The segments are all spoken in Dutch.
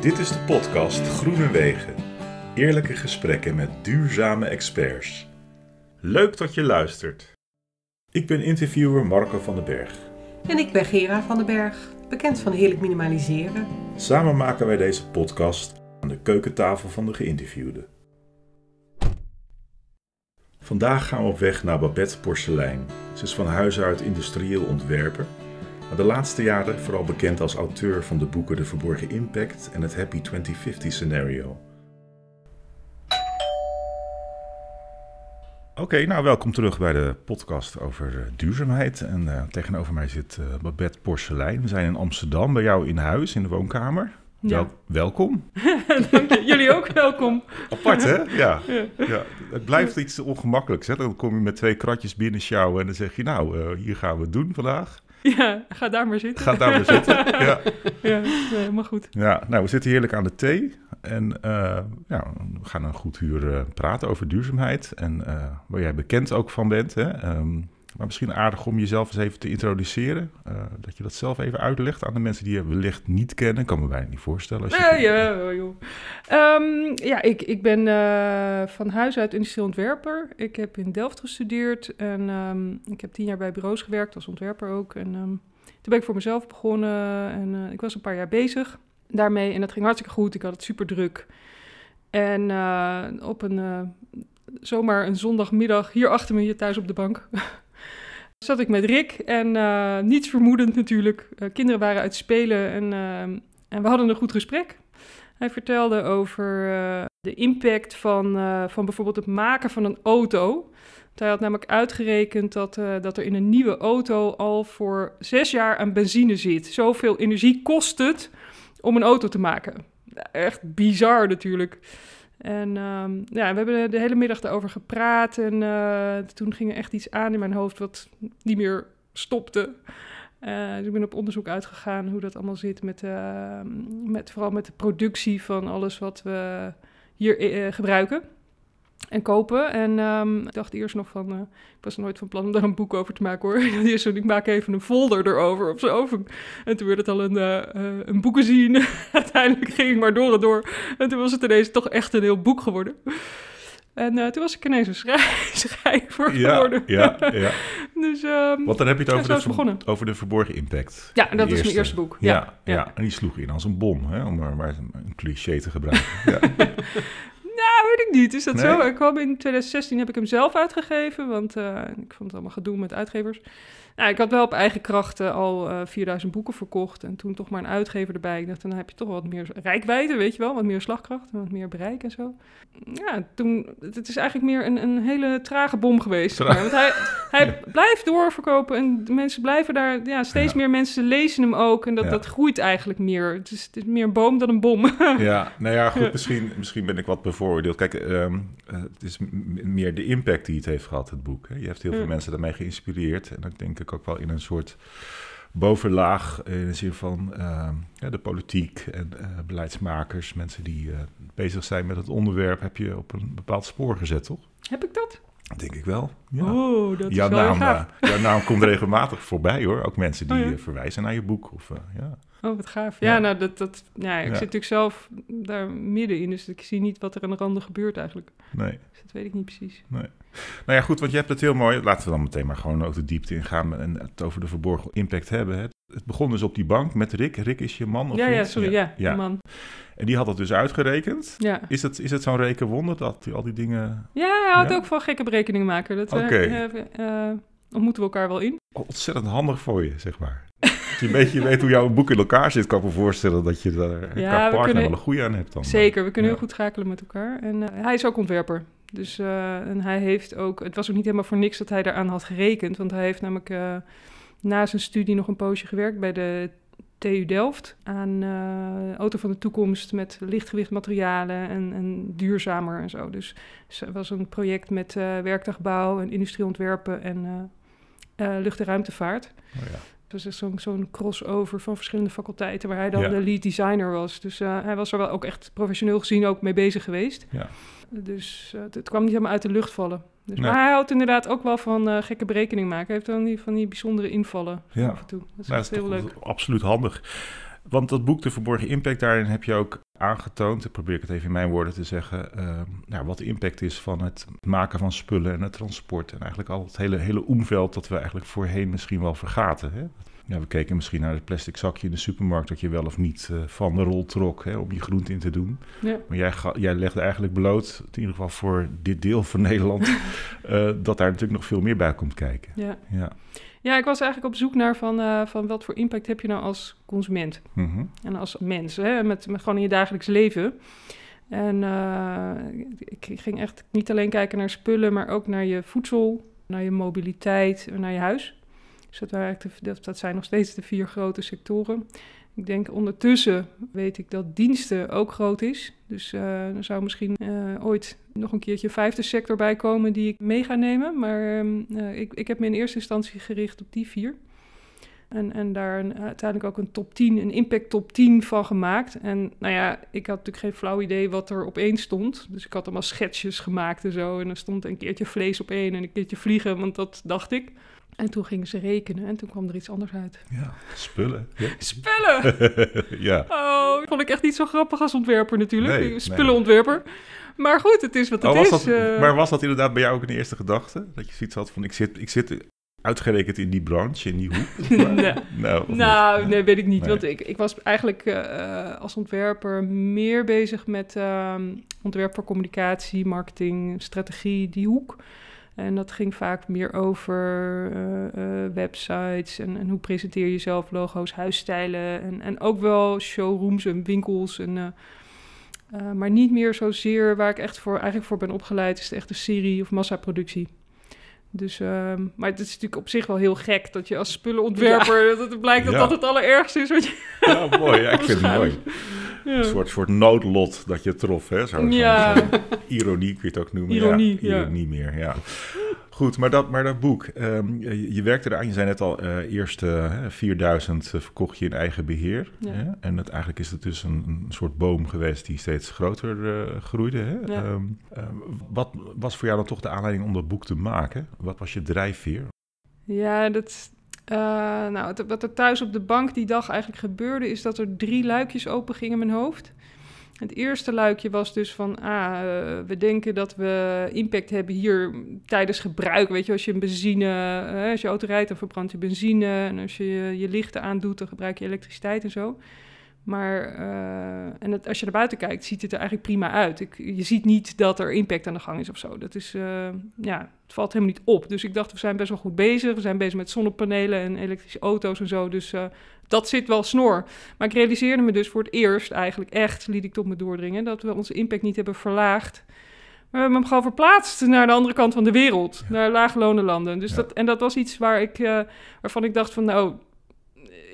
Dit is de podcast Groene Wegen. Eerlijke gesprekken met duurzame experts. Leuk dat je luistert. Ik ben interviewer Marco van den Berg. En ik ben Gera van den Berg, bekend van Heerlijk Minimaliseren. Samen maken wij deze podcast aan de keukentafel van de geïnterviewde. Vandaag gaan we op weg naar Babette Porselein. Ze is van huis uit industrieel ontwerper, de laatste jaren vooral bekend als auteur van de boeken De Verborgen Impact en het Happy 2050 Scenario. Oké, nou welkom terug bij de podcast over eh, duurzaamheid. En eh, tegenover mij zit eh, Babette Porselein. We zijn in Amsterdam, bij jou in huis, in de woonkamer. Ja. Wel- welkom. Dank je. Jullie ook welkom. Apart, hè? Ja. ja. Het blijft iets ongemakkelijks. Hè? Dan kom je met twee kratjes binnen sjouwen en dan zeg je... nou, hier gaan we het doen vandaag. Ja, ga daar maar zitten. Ga daar maar zitten. Ja. Ja, nee, helemaal goed. ja, nou, we zitten heerlijk aan de thee. En eh, ja, we gaan een goed uur eh, praten over duurzaamheid. En eh, waar jij bekend ook van bent. Hè? Ehm, maar misschien aardig om jezelf eens even te introduceren. Eh, dat je dat zelf even uitlegt aan de mensen die je wellicht niet kennen. Ik kan me bijna niet voorstellen. Als je Nee, ja, joh. Ehm, ja, ik, ik ben eh, van huis uit industrieel ontwerper. Ik heb in Delft gestudeerd en ehm, ik heb tien jaar bij bureaus gewerkt als ontwerper ook. En ehm, toen ben ik voor mezelf begonnen en eh, ik was een paar jaar bezig daarmee. En dat ging hartstikke goed. Ik had het super druk. En op een zomaar een zondagmiddag hier achter me, hier thuis op de bank, zat ik met Rick. En eh, niets vermoedend natuurlijk. Eh, kinderen waren uit spelen en, ehm, en we hadden een goed gesprek. Hij vertelde over eh, de impact van, van bijvoorbeeld het maken van een auto. Hij had namelijk uitgerekend dat, dat er in een nieuwe auto al voor zes jaar aan benzine zit. Zoveel energie kost het om een auto te maken. Echt bizar natuurlijk. En ehm, ja, we hebben de hele middag daarover gepraat. En eh, toen ging er echt iets aan in mijn hoofd wat niet meer stopte. Eh, dus ik ben op onderzoek uitgegaan hoe dat allemaal zit met, eh, met vooral met de productie van alles wat we hier eh, gebruiken en kopen. En ehm, ik dacht eerst nog van, eh, ik was nooit van plan om daar een boek over te maken hoor. Eerst zo, ik maak even een folder erover of zo. En toen werd het al een, eh, een boekenzien. Uiteindelijk ging ik maar door en door. En toen was het ineens toch echt een heel boek geworden. En toen was ik ineens een schrij- schrijver Ja, geworden. ja, ja. dus ehm, Want dan heb je het over, de, begonnen. over de verborgen impact. ja, De dat is mijn eerste boek. Ja, Ja, ja, ja. en die sloeg in als een bom, hè, om maar, maar een cliché te gebruiken. Ja. Weet ik niet. Is dat Nee? zo? Ik kwam in 2016 heb ik hem zelf uitgegeven, want eh, ik vond het allemaal gedoe met uitgevers. Nou, ik had wel op eigen krachten al eh 4000 boeken verkocht en toen toch maar een uitgever erbij. Ik dacht, dan heb je toch wat meer rijkwijde, weet je wel, wat meer slagkracht en wat meer bereik en zo. Ja, toen, het is eigenlijk meer een, een hele trage bom geweest. zeg maar. Want hij, hij blijft doorverkopen en de mensen blijven daar, ja, steeds Ja. meer mensen lezen hem ook en dat, Ja. dat groeit eigenlijk meer. Het is, het is meer een boom dan een bom. Ja, nou ja, goed, misschien, misschien ben ik wat bevooroordeeld. Kijk, ehm, eh, het is meer de impact die het heeft gehad, het boek. Hè. Je hebt heel veel mensen daarmee geïnspireerd. En dat denk ook wel in een soort bovenlaag, in de zin van ehm, de politiek en eh, beleidsmakers, mensen die eh, bezig zijn met het onderwerp, heb je op een bepaald spoor gezet, toch? heb ik dat? Denk ik wel. Ja. Oh, dat is jouw, wel naam, gaaf. eh, jouw naam komt regelmatig voorbij hoor. Ook mensen die Oh, ja. verwijzen naar je boek. Of, ja. Oh, wat gaaf. Ja, Ja. nou, dat, dat, ja, ik zit natuurlijk zelf daar middenin, dus ik zie niet wat er aan de randen gebeurt eigenlijk. Nee. Dus dat weet ik niet precies. Nou ja, goed, want je hebt het heel mooi. Laten we dan meteen maar gewoon ook de diepte ingaan en het over de verborgen impact hebben. Het, het begon dus op die bank met Rick. Rick is je man of ja, ja, sorry, ja, ja. man. En die had dat dus uitgerekend. Ja. Is het, is het zo'n rekenwonder dat die, al die dingen... ja, hij houdt Ja? ook van gekke berekeningen maken. Eh, Oké. eh, eh, ontmoeten we elkaar wel in. Ontzettend handig voor je, zeg maar. Als je een beetje weet hoe jouw boek in elkaar zit, kan ik me voorstellen dat je daar Ja, qua partner kunnen- wel een goede aan hebt dan. Zeker, we kunnen Ja. heel goed schakelen met elkaar. En eh, hij is ook ontwerper. Dus eh, en hij heeft ook, het was ook niet helemaal voor niks dat hij daaraan had gerekend. Want hij heeft namelijk eh, na zijn studie nog een poosje gewerkt bij de TU Delft aan eh, auto van de toekomst met lichtgewicht materialen en, en duurzamer en zo. Dus dus het was een project met eh werktuigbouw en industrieontwerpen en eh, lucht- en ruimtevaart. Oh, ja. Het was echt zo'n zo'n crossover van verschillende faculteiten waar hij dan Ja. de lead designer was. Dus hij was er wel ook echt professioneel gezien ook mee bezig geweest. Ja. Dus eh, het, het kwam niet helemaal uit de lucht vallen. Dus, Nee. Maar hij houdt inderdaad ook wel van eh, gekke berekeningen maken. Hij heeft dan die, van die bijzondere invallen Ja. af en toe. Dat is Nou, dat heel leuk. absoluut handig. Want dat boek De Verborgen Impact, daarin heb je ook aangetoond, ik probeer ik het even in mijn woorden te zeggen, uh, nou, wat de impact is van het maken van spullen en het transport. En eigenlijk al het hele, hele omveld dat we eigenlijk voorheen misschien wel vergaten. Hè? Ja, we keken misschien naar het plastic zakje in de supermarkt dat je wel of niet uh, van de rol trok hè, om je groente in te doen. Ja. Maar jij, jij legde eigenlijk bloot, in ieder geval voor dit deel van Nederland, uh, dat daar natuurlijk nog veel meer bij komt kijken. Ja. ja. Ja, ik was eigenlijk op zoek naar van, uh, van wat voor impact heb je nou als consument mm en als mens, hè, met, met gewoon in je dagelijks leven. En ik ging echt niet alleen kijken naar spullen, maar ook naar je voedsel, naar je mobiliteit, naar je huis. Dus dat, de, zijn nog steeds de vier grote sectoren. Ik denk ondertussen weet ik dat diensten ook groot is. Dus uh, er zou misschien uh, ooit nog een keertje een vijfde sector bij komen die ik mee ga nemen. Maar uh, ik, ik heb me in eerste instantie gericht op die vier. En, en daar een, uiteindelijk ook een top 10, een impact top 10 van gemaakt. En nou ja, ik had natuurlijk geen flauw idee wat er op één stond. Dus ik had allemaal schetsjes gemaakt en zo. En er stond een keertje vlees op één en een keertje vliegen, want dat dacht ik. En toen gingen ze rekenen en toen kwam er iets anders uit. Ja, spullen. Ja. Spullen! ja. Oh, vond ik echt niet zo grappig als ontwerper natuurlijk. Nee, Spullenontwerper. Maar goed, het is wat het oh, is. Dat, uh... Maar was dat inderdaad bij jou ook een eerste gedachte? Dat je zoiets had van, ik zit, ik zit uitgerekend in die branche, in die hoek? nee. nou, nou nee, weet ik niet. Nee. Want ik, ik was eigenlijk uh, als ontwerper meer bezig met uh, ontwerp voor communicatie, marketing, strategie, die hoek. En dat ging vaak meer over uh, uh, websites en, en, hoe presenteer je jezelf, logo's, huisstijlen en, en ook wel showrooms en winkels. En, uh, maar niet meer zozeer waar ik echt voor, eigenlijk voor ben opgeleid, is een serie of massaproductie. Dus, uh, maar het is natuurlijk op zich wel heel gek dat je als spulenontwerper, ja. dat het blijkt dat ja. dat het allerergste is wat je... Ja, mooi. Ja, ik vind het mooi. Een soort, soort noodlot dat je trof, hè? Zo, ja. Zo, ironie kun je het ook noemen. Ironie, ja. Ironie meer, ja. Goed, maar dat, maar dat boek, um, je, je, werkte eraan, je zei net al, uh, eerst uh, 4000 verkocht je in eigen beheer. Ja. Hè? En het, eigenlijk is het dus een, een soort boom geweest die steeds groter uh, groeide. Hè? Ja. Um, wat was voor jou dan toch de aanleiding om dat boek te maken? Wat was je drijfveer? Ja, dat, uh, nou, wat er thuis op de bank die dag eigenlijk gebeurde, is dat er drie luikjes open gingen in mijn hoofd. Het eerste luikje was dus van, ah, uh, we denken dat we impact hebben hier tijdens gebruik. Weet je, als je een benzine, uh, als je auto rijdt, dan verbrandt je benzine. En als je je lichten aandoet, dan gebruik je elektriciteit en zo. Maar uh, en het, als je naar buiten kijkt, ziet het er eigenlijk prima uit. Ik, je ziet niet dat er impact aan de gang is of zo. Dat is, uh, ja, het valt helemaal niet op. Dus ik dacht, we zijn best wel goed bezig. We zijn bezig met zonnepanelen en elektrische auto's en zo. Dus uh, dat zit wel snor. Maar ik realiseerde me dus voor het eerst eigenlijk echt, liet ik tot me doordringen, dat we onze impact niet hebben verlaagd. Maar we hebben hem gewoon verplaatst naar de andere kant van de wereld, ja. naar laaglonenlanden. Dus ja. dat, en dat was iets waar ik, waarvan ik dacht van, nou,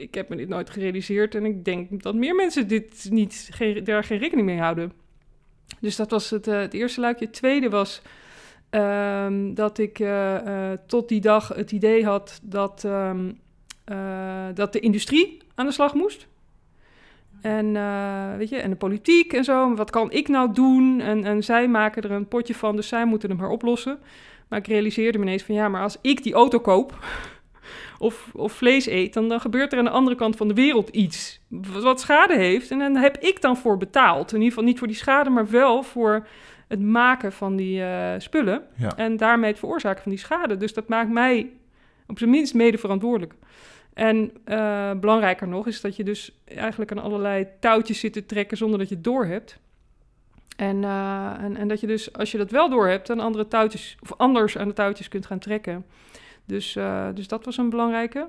ik heb me dit nooit gerealiseerd en ik denk dat meer mensen dit niet, daar geen rekening mee houden. Dus dat was het, uh, het eerste luikje. Het tweede was um, dat ik uh, uh, tot die dag het idee had dat, um, dat de industrie aan de slag moest. En, weet je, en de politiek en zo. Wat kan ik nou doen? En, en zij maken er een potje van, dus zij moeten hem maar oplossen. Maar ik realiseerde me ineens van ja, maar als ik die auto koop of, of vlees eet, dan, dan gebeurt er aan de andere kant van de wereld iets wat schade heeft. En dan heb ik dan voor betaald. In ieder geval niet voor die schade, maar wel voor het maken van die uh, spullen. Ja. En daarmee het veroorzaken van die schade. Dus dat maakt mij op zijn minst mede verantwoordelijk. En uh, belangrijker nog is dat je dus eigenlijk aan allerlei touwtjes zit te trekken zonder dat je het door hebt. En, uh, en, en dat je dus, als je dat wel door hebt, aan andere touwtjes, of anders aan de touwtjes kunt gaan trekken. Dus, uh, dus dat was een belangrijke.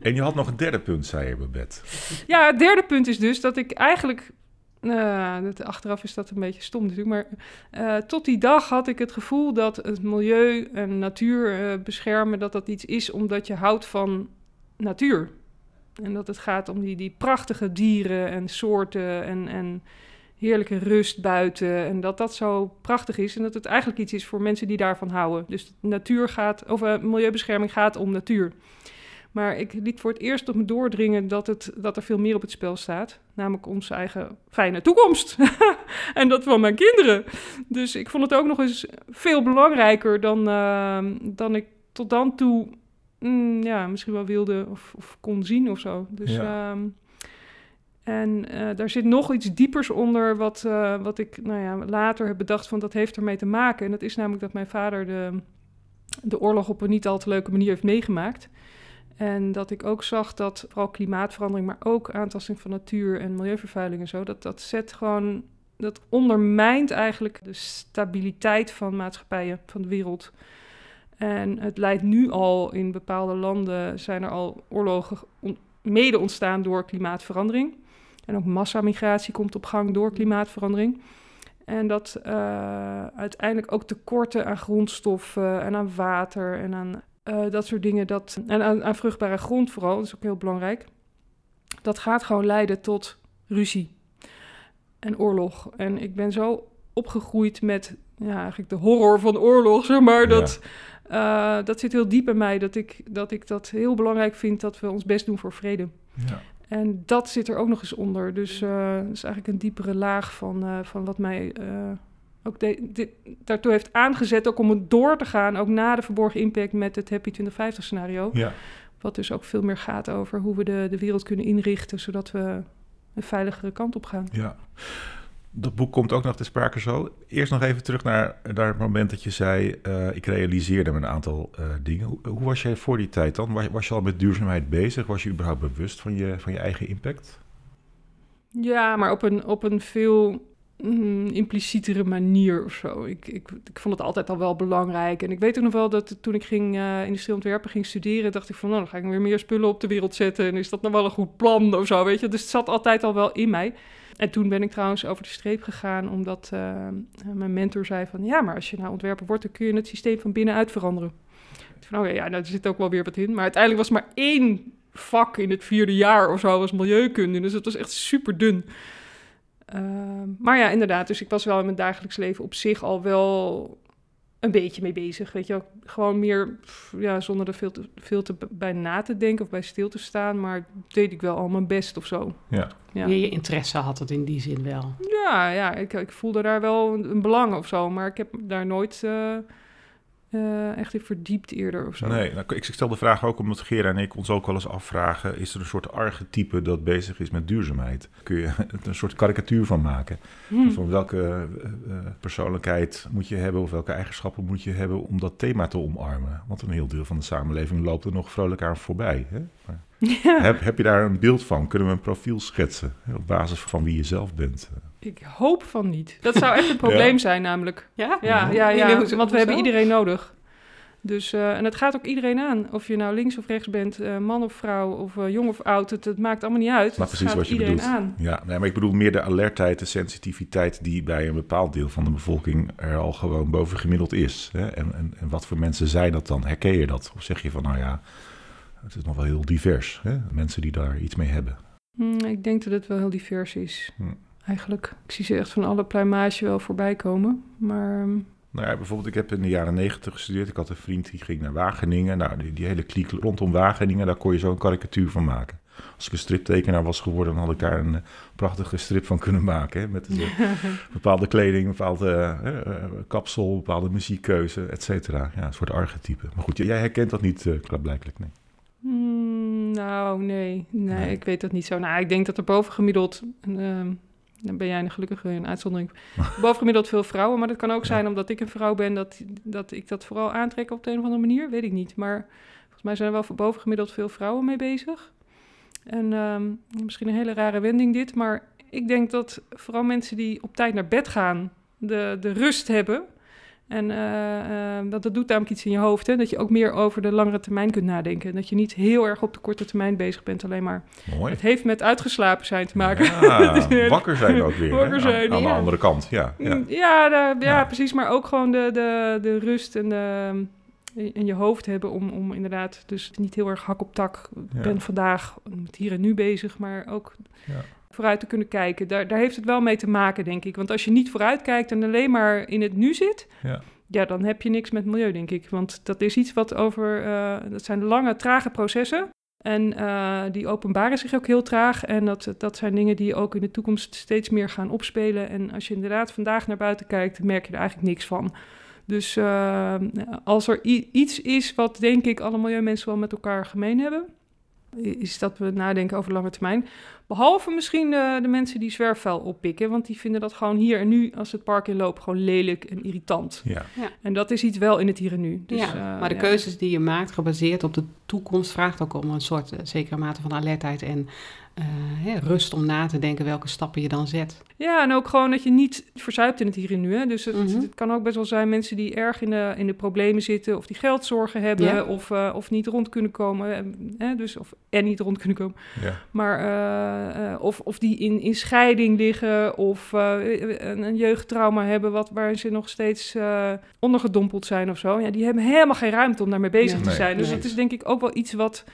En je had nog een derde punt, zei je, Babette. Ja, het derde punt is dus dat ik eigenlijk... Uh, dat, achteraf is dat een beetje stom natuurlijk, maar uh, tot die dag had ik het gevoel dat het milieu en natuur uh, beschermen, dat dat iets is omdat je houdt van natuur. En dat het gaat om die, die prachtige dieren en soorten en, en heerlijke rust buiten. En dat dat zo prachtig is. En dat het eigenlijk iets is voor mensen die daarvan houden. Dus natuur gaat, of uh, milieubescherming gaat om natuur. Maar ik liet voor het eerst op me doordringen dat, het, dat er veel meer op het spel staat. Namelijk onze eigen fijne toekomst. en dat van mijn kinderen. Dus ik vond het ook nog eens veel belangrijker dan, uh, dan ik tot dan toe mm, ja, misschien wel wilde of, of, kon zien of zo. Dus ja. uh, En uh, daar zit nog iets diepers onder, wat, uh, wat ik nou ja, later heb bedacht van dat heeft ermee te maken. En dat is namelijk dat mijn vader de, de oorlog op een niet al te leuke manier heeft meegemaakt. En dat ik ook zag dat vooral klimaatverandering, maar ook aantasting van natuur en milieuvervuiling en zo, dat dat zet gewoon, dat ondermijnt eigenlijk de stabiliteit van maatschappijen, van de wereld. En het leidt nu al in bepaalde landen, zijn er al oorlogen mede ontstaan door klimaatverandering. En ook massamigratie komt op gang door klimaatverandering. En dat uh, uiteindelijk ook tekorten aan grondstoffen en aan water en aan uh, dat soort dingen. Dat, en aan, aan, vruchtbare grond vooral, dat is ook heel belangrijk. Dat gaat gewoon leiden tot ruzie en oorlog. En ik ben zo opgegroeid met ja, eigenlijk de horror van oorlog, zeg maar. Dat, ja. uh, dat zit heel diep in mij, dat ik, dat ik dat heel belangrijk vind dat we ons best doen voor vrede. Ja. En dat zit er ook nog eens onder. Dus uh, dat is eigenlijk een diepere laag van, uh, van wat mij ook de, dit, daartoe heeft aangezet, ook om het door te gaan, ook na de verborgen impact met het Happy 2050 scenario. Ja. Wat dus ook veel meer gaat over hoe we de, de wereld kunnen inrichten, zodat we een veiligere kant op gaan. Ja dat boek komt ook nog te sprake zo. Eerst nog even terug naar, naar het moment dat je zei... Uh, ik realiseerde me een aantal uh, dingen. Hoe, was jij voor die tijd dan? Was, was, je al met duurzaamheid bezig? Was je überhaupt bewust van je, van je eigen impact? Ja, maar op een, op een veel mm, implicietere manier of zo. Ik, ik, ik vond het altijd al wel belangrijk. En ik weet ook nog wel dat toen ik ging uh, industrieel ontwerpen ging studeren... dacht ik van, nou, dan ga ik weer meer spullen op de wereld zetten... en is dat nou wel een goed plan of zo, weet je? Dus het zat altijd al wel in mij... En toen ben ik trouwens over de streep gegaan, omdat uh, mijn mentor zei van... ja, maar als je nou ontwerper wordt, dan kun je het systeem van binnenuit veranderen. Van, oh ja, nou, er zit ook wel weer wat in. Maar uiteindelijk was maar één vak in het vierde jaar of zo was milieukunde. Dus het was echt super dun. Uh, maar ja, inderdaad. Dus ik was wel in mijn dagelijks leven op zich al wel een beetje mee bezig. Weet je, gewoon meer ja, zonder er veel te, veel te bij na te denken of bij stil te staan. Maar deed ik wel al mijn best of zo. Ja. ja. je interesse had het in die zin wel. Ja, ja ik, ik voelde daar wel een, een belang of zo. Maar ik heb daar nooit. Uh, uh, echt in verdiept eerder of zo. Nee, nou, ik stel de vraag ook omdat Gera en ik ons ook wel eens afvragen... is er een soort archetype dat bezig is met duurzaamheid? Kun je een soort karikatuur van maken? Hmm. Van welke uh, persoonlijkheid moet je hebben... of welke eigenschappen moet je hebben om dat thema te omarmen? Want een heel deel van de samenleving loopt er nog vrolijk aan voorbij. Hè? Maar ja. heb, heb je daar een beeld van? Kunnen we een profiel schetsen op basis van wie je zelf bent? Ik hoop van niet. Dat zou echt een probleem ja. zijn, namelijk. Ja, ja, ja, ja, ja want we hebben iedereen nodig. Dus, uh, en het gaat ook iedereen aan. Of je nou links of rechts bent, uh, man of vrouw, of uh, jong of oud. Het, het, maakt allemaal niet uit. Maar precies wat je bedoelt. Aan. Ja, nee, maar ik bedoel meer de alertheid, de sensitiviteit die bij een bepaald deel van de bevolking er al gewoon bovengemiddeld is. Hè? En, en, en wat voor mensen zijn dat dan? Herken je dat? Of zeg je van, nou ja, het is nog wel heel divers. Hè? Mensen die daar iets mee hebben. Mm, ik denk dat het wel heel divers is. Hm eigenlijk. Ik zie ze echt van alle pluimage wel voorbij komen. Maar. Ehm, nou ja, bijvoorbeeld, ik heb in de jaren negentig gestudeerd. Ik had een vriend die ging naar Wageningen. Nou, die, die hele kliek rondom Wageningen, daar kon je zo een karikatuur van maken. Als ik een striptekenaar was geworden, dan had ik daar een uh, prachtige strip van kunnen maken. Hè, met uh, bepaalde kleding, bepaalde uh, kapsel, bepaalde muziekkeuze, et cetera. Ja, een soort archetype. Maar goed, jij herkent dat niet, klaarblijkelijk, nee. Mm, nou, nee. nee. nee. ik weet dat niet zo. Nou, ik denk dat er bovengemiddeld... Ehm, dan ben jij gelukkig een uitzondering. Bovengemiddeld veel vrouwen, maar dat kan ook zijn omdat ik een vrouw ben, dat, dat ik dat vooral aantrek op de een of andere manier. Weet ik niet. Maar volgens mij zijn er wel bovengemiddeld veel vrouwen mee bezig. En um, misschien een hele rare wending dit, maar ik denk dat vooral mensen die op tijd naar bed gaan, de, de rust hebben en uh, uh, dat, dat doet namelijk iets in je hoofd. Hè? Dat je ook meer over de langere termijn kunt nadenken. Dat je niet heel erg op de korte termijn bezig bent, alleen maar. Mooi. Het heeft met uitgeslapen zijn te maken. Ja, wakker zijn ook weer. Wakker zijn, aan, aan de andere kant, ja. Ja, mm, ja, de, ja, precies. Maar ook gewoon de, de, de rust en de, in je hoofd hebben om, om inderdaad dus niet heel erg hak op tak. Ik ben vandaag met hier en nu bezig, maar ook vooruit te kunnen kijken. Daar, daar heeft het wel mee te maken, denk ik. Want als je niet vooruit kijkt en alleen maar in het nu zit, ja, ja dan heb je niks met milieu, denk ik. Want dat is iets wat over, uh, dat zijn lange, trage processen. En uh, die openbaren zich ook heel traag. En dat, dat zijn dingen die ook in de toekomst steeds meer gaan opspelen. En als je inderdaad vandaag naar buiten kijkt, merk je er eigenlijk niks van. Dus uh, als er iets is wat, denk ik, alle milieumensen wel met elkaar gemeen hebben, is dat we nadenken over lange termijn. Behalve misschien de, de mensen die zwerfvuil oppikken, want die vinden dat gewoon hier en nu, als het park in loopt, gewoon lelijk en irritant. Ja. Ja. En dat is iets wel in het hier en nu. Dus, ja, eh, maar de ja. keuzes die je maakt, gebaseerd op de toekomst, vraagt ook om een soort eh, zekere mate van alertheid en eh, hè, rust om na te denken welke stappen je dan zet. Ja, en ook gewoon dat je niet verzuipt in het hier en nu. Hè? Dus het, Mhm. het kan ook best wel zijn mensen die erg in de, in de problemen zitten... of die geldzorgen hebben Ja. of, eh, of niet rond kunnen komen. eh, Hè? Dus, of, en niet rond kunnen komen. Ja. Maar, eh, eh, of, of die in, in scheiding liggen of eh, een, een jeugdtrauma hebben... Wat, waar ze nog steeds eh, ondergedompeld zijn of zo. Ja, die hebben helemaal geen ruimte om daarmee bezig Nee. te Nee. zijn. Dus Nee. dat is denk ik ook wel iets wat...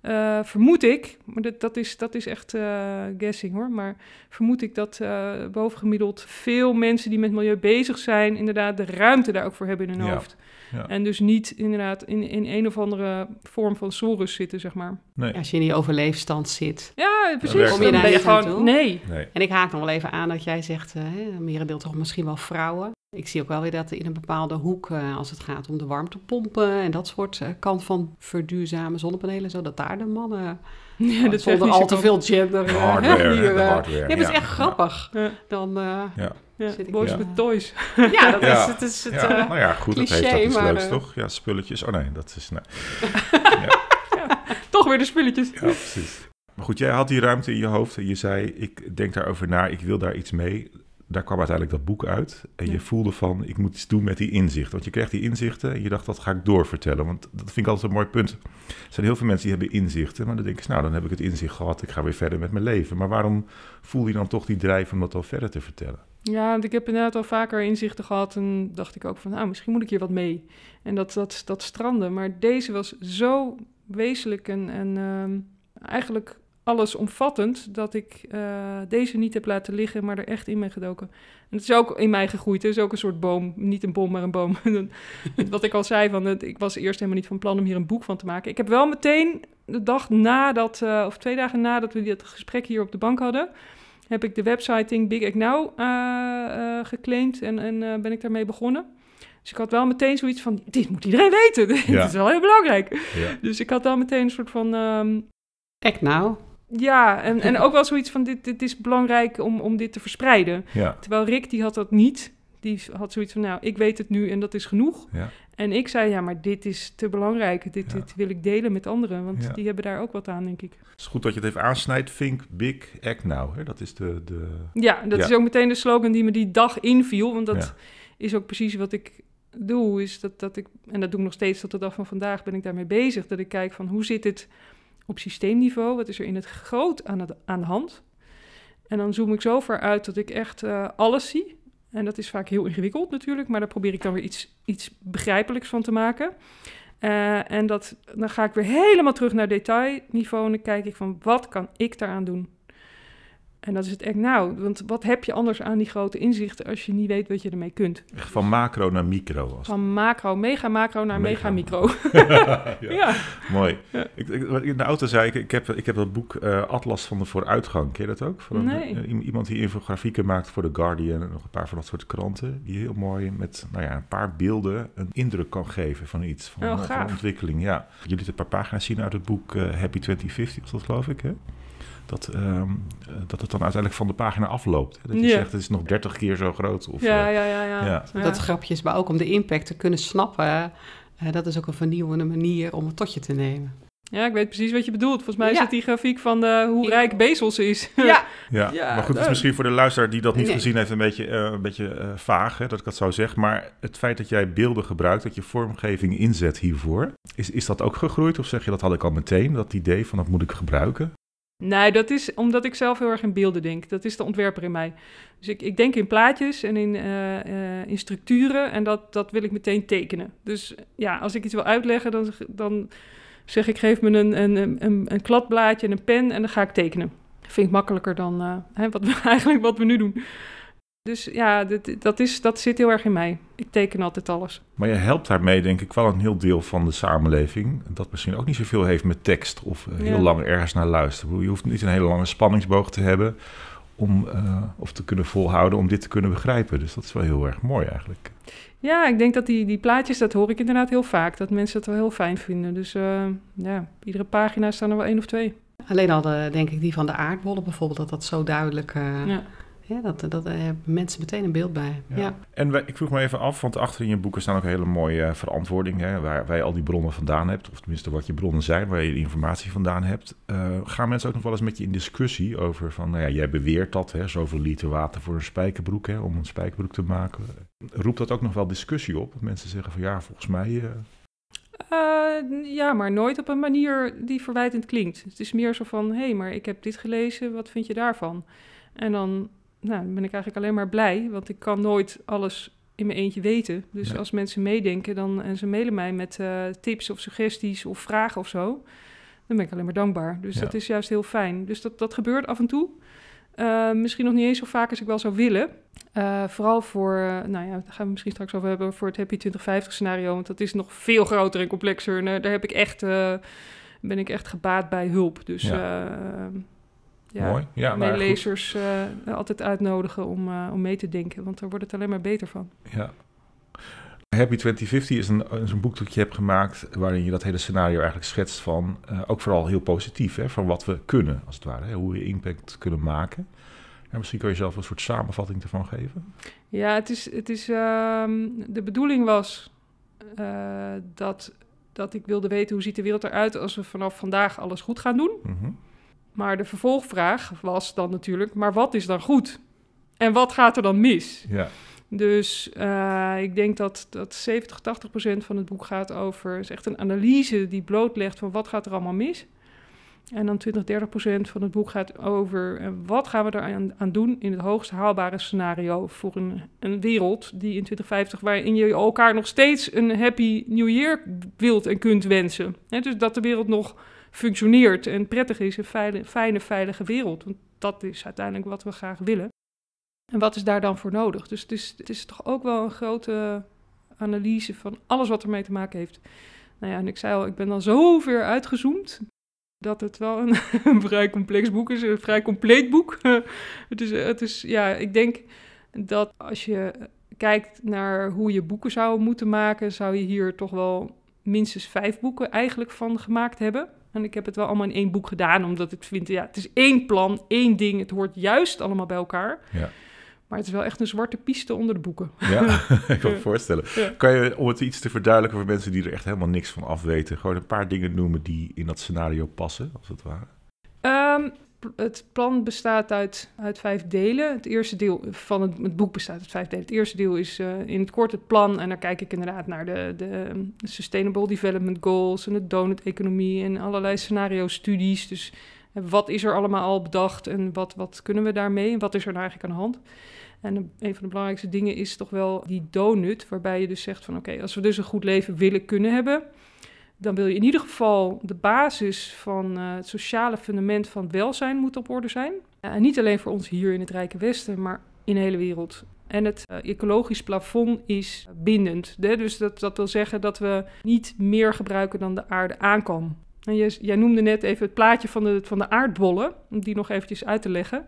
eh, vermoed ik, maar dat, dat, is, dat is echt eh, guessing hoor. Maar vermoed ik dat eh, bovengemiddeld veel mensen die met milieu bezig zijn, inderdaad de ruimte daar ook voor hebben in hun Ja. hoofd. Ja. En dus niet inderdaad in, in een of andere vorm van zorus zitten, zeg maar. Nee. Als je in die overleefstand zit. Ja, precies. werkt Dan het. ben je Kom je daar niet gewoon. Nee. Nee. En ik haak nog wel even aan dat jij zegt, hè, merendeel toch misschien wel vrouwen. Ik zie ook wel weer dat in een bepaalde hoek, eh, als het gaat om de warmtepompen en dat soort eh, kant van verduurzamen zonnepanelen, zo dat daar de mannen Ja, dat zonder al te veel gender. De eh, hardware. hier, de eh, hardware. ja, het is ja. echt grappig. Ja, Dan, eh, Ja. Zit ik boys Ja. with toys. ja, dat Ja. is het. Is het Ja, eh, nou ja, goed, dat heeft ook iets maar, leuks, eh, toch? Ja, spulletjes. Oh nee, dat is... Nee. Toch weer de spulletjes. Ja, precies. Maar goed, jij had die ruimte in je hoofd en je zei, ik denk daarover na, ik wil daar iets mee. Daar kwam uiteindelijk dat boek uit en Ja. je voelde van, ik moet iets doen met die inzichten. Want je kreeg die inzichten en je dacht, dat ga ik doorvertellen. Want dat vind ik altijd een mooi punt. Er zijn heel veel mensen die hebben inzichten, maar dan denk ik, nou, dan heb ik het inzicht gehad, ik ga weer verder met mijn leven. Maar waarom voel je dan toch die drijf om dat al verder te vertellen? Ja, want ik heb inderdaad al vaker inzichten gehad en dacht ik ook van, nou, misschien moet ik hier wat mee. En dat, dat, dat stranden. Maar deze was zo wezenlijk en, en ehm, eigenlijk allesomvattend dat ik eh, deze niet heb laten liggen, maar er echt in ben gedoken. En het is ook in mij gegroeid. Het is ook een soort boom. Niet een bom, maar een boom. Wat ik al zei, van, het- ik was eerst helemaal niet van plan om hier een boek van te maken. Ik heb wel meteen de dag nadat, eh, of twee dagen nadat we dit gesprek hier op de bank hadden, heb ik de website Think Big Act Now eh, eh, geclaimd en, en eh, ben ik daarmee begonnen. Dus ik had wel meteen zoiets van, dit moet iedereen weten. dit Ja. is wel heel belangrijk. Ja. Dus ik had wel meteen een soort van, ehm, Act nou. Ja, en, en ook wel zoiets van, dit, dit is belangrijk om, om dit te verspreiden. Ja, Terwijl Rick, die had dat niet. Die had zoiets van, nou, ik weet het nu en dat is genoeg. ja. En ik zei, ja, maar dit is te belangrijk. Dit, Ja. dit wil ik delen met anderen, want die hebben daar ook wat aan, denk ik. Het is goed dat je het even aansnijdt. Think big, act now. Hè? Dat is de... de... Ja, dat is ook meteen de slogan die me die dag inviel. Want dat is ook precies wat ik doe. Is dat, dat ik, en dat doe ik nog steeds tot de dag van vandaag, ben ik daarmee bezig. Dat ik kijk van hoe zit het op systeemniveau? Wat is er in het groot aan, aan de hand? En dan zoom ik zo ver uit dat ik echt eh, alles zie. En dat is vaak heel ingewikkeld natuurlijk, maar daar probeer ik dan weer iets, iets begrijpelijks van te maken. Eh, en dat, dan ga ik weer helemaal terug naar detailniveau en kijk ik van wat kan ik daaraan doen? En dat is het echt nou, want wat heb je anders aan die grote inzichten als je niet weet wat je ermee kunt? Echt van macro naar micro. Als Van macro, mega macro naar mega, Mega. micro. ja. ja. Mooi. Ja. Ik, in de auto zei ik, ik heb, ik heb dat boek eh, Atlas van de Vooruitgang. Ken je dat ook? Van Nee. eh, iemand die infografieken maakt voor The Guardian en nog een paar van dat soort kranten. Die heel mooi met nou ja, een paar beelden een indruk kan geven van iets. Van, Oh, van ontwikkeling. Ja. Jullie hebben een paar pagina's zien uit het boek eh, Happy 2050, was dat geloof ik hè? Dat, ehm, eh, dat het dan uiteindelijk van de pagina afloopt. hè? Dat je Ja. zegt het is nog 30 keer zo groot. Of, Ja, eh, ja, ja, ja. ja. Ja. Dat grapjes, maar ook om de impact te kunnen snappen. eh, dat is ook een vernieuwende manier om het tot je te nemen. Ja, ik weet precies wat je bedoelt. Volgens mij is Ja. het die grafiek van de, hoe Ik- rijk Bezos is. Ja, Ja, Ja, maar goed, het is misschien voor de luisteraar die dat niet Nee. gezien heeft een beetje, eh, een beetje vaag, hè, dat ik dat zo zeg. Maar het feit dat jij beelden gebruikt, dat je vormgeving inzet hiervoor, is, is dat ook gegroeid? Of zeg je dat had ik al meteen, dat idee van dat moet ik gebruiken? Nee, dat is omdat ik zelf heel erg in beelden denk. Dat is de ontwerper in mij. Dus ik, ik denk in plaatjes en in, eh, eh, in structuren en dat, dat wil ik meteen tekenen. Dus ja, als ik iets wil uitleggen, dan, dan zeg ik geef me een, een, een, kladblaadje en een pen en dan ga ik tekenen. Vind ik makkelijker dan eh, hè, wat we, eigenlijk wat we nu doen. Dus ja, dit, dat, is, dat zit heel erg in mij. Ik teken altijd alles. Maar je helpt daarmee denk ik wel een heel deel van de samenleving, dat misschien ook niet zoveel heeft met tekst of eh, heel Ja. lang ergens naar luisteren. Je hoeft niet een hele lange spanningsboog te hebben om, eh, of te kunnen volhouden om dit te kunnen begrijpen. Dus dat is wel heel erg mooi eigenlijk. Ja, ik denk dat die, die plaatjes, dat hoor ik inderdaad heel vaak. Dat mensen het wel heel fijn vinden. Dus uh, ja, iedere pagina staan er wel één of twee. Alleen al de, denk ik die van de aardbollen bijvoorbeeld, dat dat zo duidelijk... Uh, ja. Ja, dat, dat uh, hebben mensen meteen een beeld bij. Ja. En wij, ik vroeg me even af, want achter in je boeken staan ook hele mooie uh, verantwoordingen. Waar, waar je al die bronnen vandaan hebt, of tenminste wat je bronnen zijn, waar je de informatie vandaan hebt. Uh, gaan mensen ook nog wel eens met je in discussie over van, nou ja, jij beweert dat, hè, zoveel liter water voor een spijkerbroek, hè, om een spijkerbroek te maken. Roept dat ook nog wel discussie op? Dat mensen zeggen van, ja, volgens mij... ja, maar nooit op een manier die verwijtend klinkt. Het is meer zo van, hé, hey, maar ik heb dit gelezen, wat vind je daarvan? En dan nou, dan ben ik eigenlijk alleen maar blij, want ik kan nooit alles in mijn eentje weten. Dus als mensen meedenken dan, en ze mailen mij met uh, tips of suggesties of vragen of zo, dan ben ik alleen maar dankbaar. Dus dat is juist heel fijn. Dus dat, dat gebeurt af en toe. Uh, misschien nog niet eens zo vaak als ik wel zou willen. Uh, vooral voor, nou ja, daar gaan we misschien straks over hebben, voor het Happy 2050 scenario. Want dat is nog veel groter en complexer. En daar heb ik echt, ben ik echt gebaat bij hulp. Dus ja ja, Mooi. Ja, mijn lezers uh, altijd uitnodigen om, uh, om mee te denken. Want daar wordt het alleen maar beter van. Ja. Happy 2050 is een, is een boek dat je hebt gemaakt... waarin je dat hele scenario eigenlijk schetst van... Uh, ook vooral heel positief, hè, van wat we kunnen, als het ware. Hè, hoe we impact kunnen maken. Ja, misschien kun je zelf een soort samenvatting ervan geven. Ja, het is, het is, um, de bedoeling was dat, dat ik wilde weten... hoe ziet de wereld eruit als we vanaf vandaag alles goed gaan doen... Mm -hmm. Maar de vervolgvraag was dan natuurlijk, maar wat is dan goed? En wat gaat er dan mis? Ja. Dus uh, ik denk dat, dat 70, 80 procent van het boek gaat over... is echt een analyse die blootlegt van wat gaat er allemaal mis. En dan 20, 30 procent van het boek gaat over... Uh, wat gaan we eraan aan doen in het hoogst haalbare scenario... voor een, een wereld die in 2050... waarin je elkaar nog steeds een happy new year wilt en kunt wensen. He, dus dat de wereld nog functioneert en prettig is, een fijne, veilige wereld. Want dat is uiteindelijk wat we graag willen. En wat is daar dan voor nodig? Dus het is, het is toch ook wel een grote analyse van alles wat ermee te maken heeft. Nou ja, en ik zei al, ik ben dan zo ver uitgezoomd dat het wel een, een vrij complex boek is, een vrij compleet boek. het, is, het is, ja, ik denk dat als je kijkt naar hoe je boeken zou moeten maken, zou je hier toch wel minstens vijf boeken eigenlijk van gemaakt hebben. En ik heb het wel allemaal in één boek gedaan, omdat ik vind, ja, het is één plan, één ding. Het hoort juist allemaal bij elkaar. Ja. Maar het is wel echt een zwarte piste onder de boeken. Ja, ik kan me voorstellen. Kan je, om het iets te verduidelijken voor mensen die er echt helemaal niks van af weten, gewoon een paar dingen noemen die in dat scenario passen, als het ware? Um, het plan bestaat uit, uit vijf delen. Het eerste deel van het, boek bestaat uit vijf delen. Het eerste deel is uh, in het kort het plan. En dan kijk ik inderdaad naar de, de, de Sustainable Development Goals en de donut-economie en allerlei scenario-studies. Dus uh, wat is er allemaal al bedacht en wat, wat kunnen we daarmee en wat is er nou eigenlijk aan de hand? En een van de belangrijkste dingen is toch wel die donut, waarbij je dus zegt van oké, als we dus een goed leven willen kunnen hebben, dan wil je in ieder geval de basis van uh, het sociale fundament van welzijn moet op orde zijn. Uh, en niet alleen voor ons hier in het Rijke Westen, maar in de hele wereld. En het uh, ecologisch plafond is bindend. Hè? Dus dat, dat wil zeggen dat we niet meer gebruiken dan de aarde aan kan. En jij, jij noemde net even het plaatje van de, van de aardbollen, om die nog eventjes uit te leggen.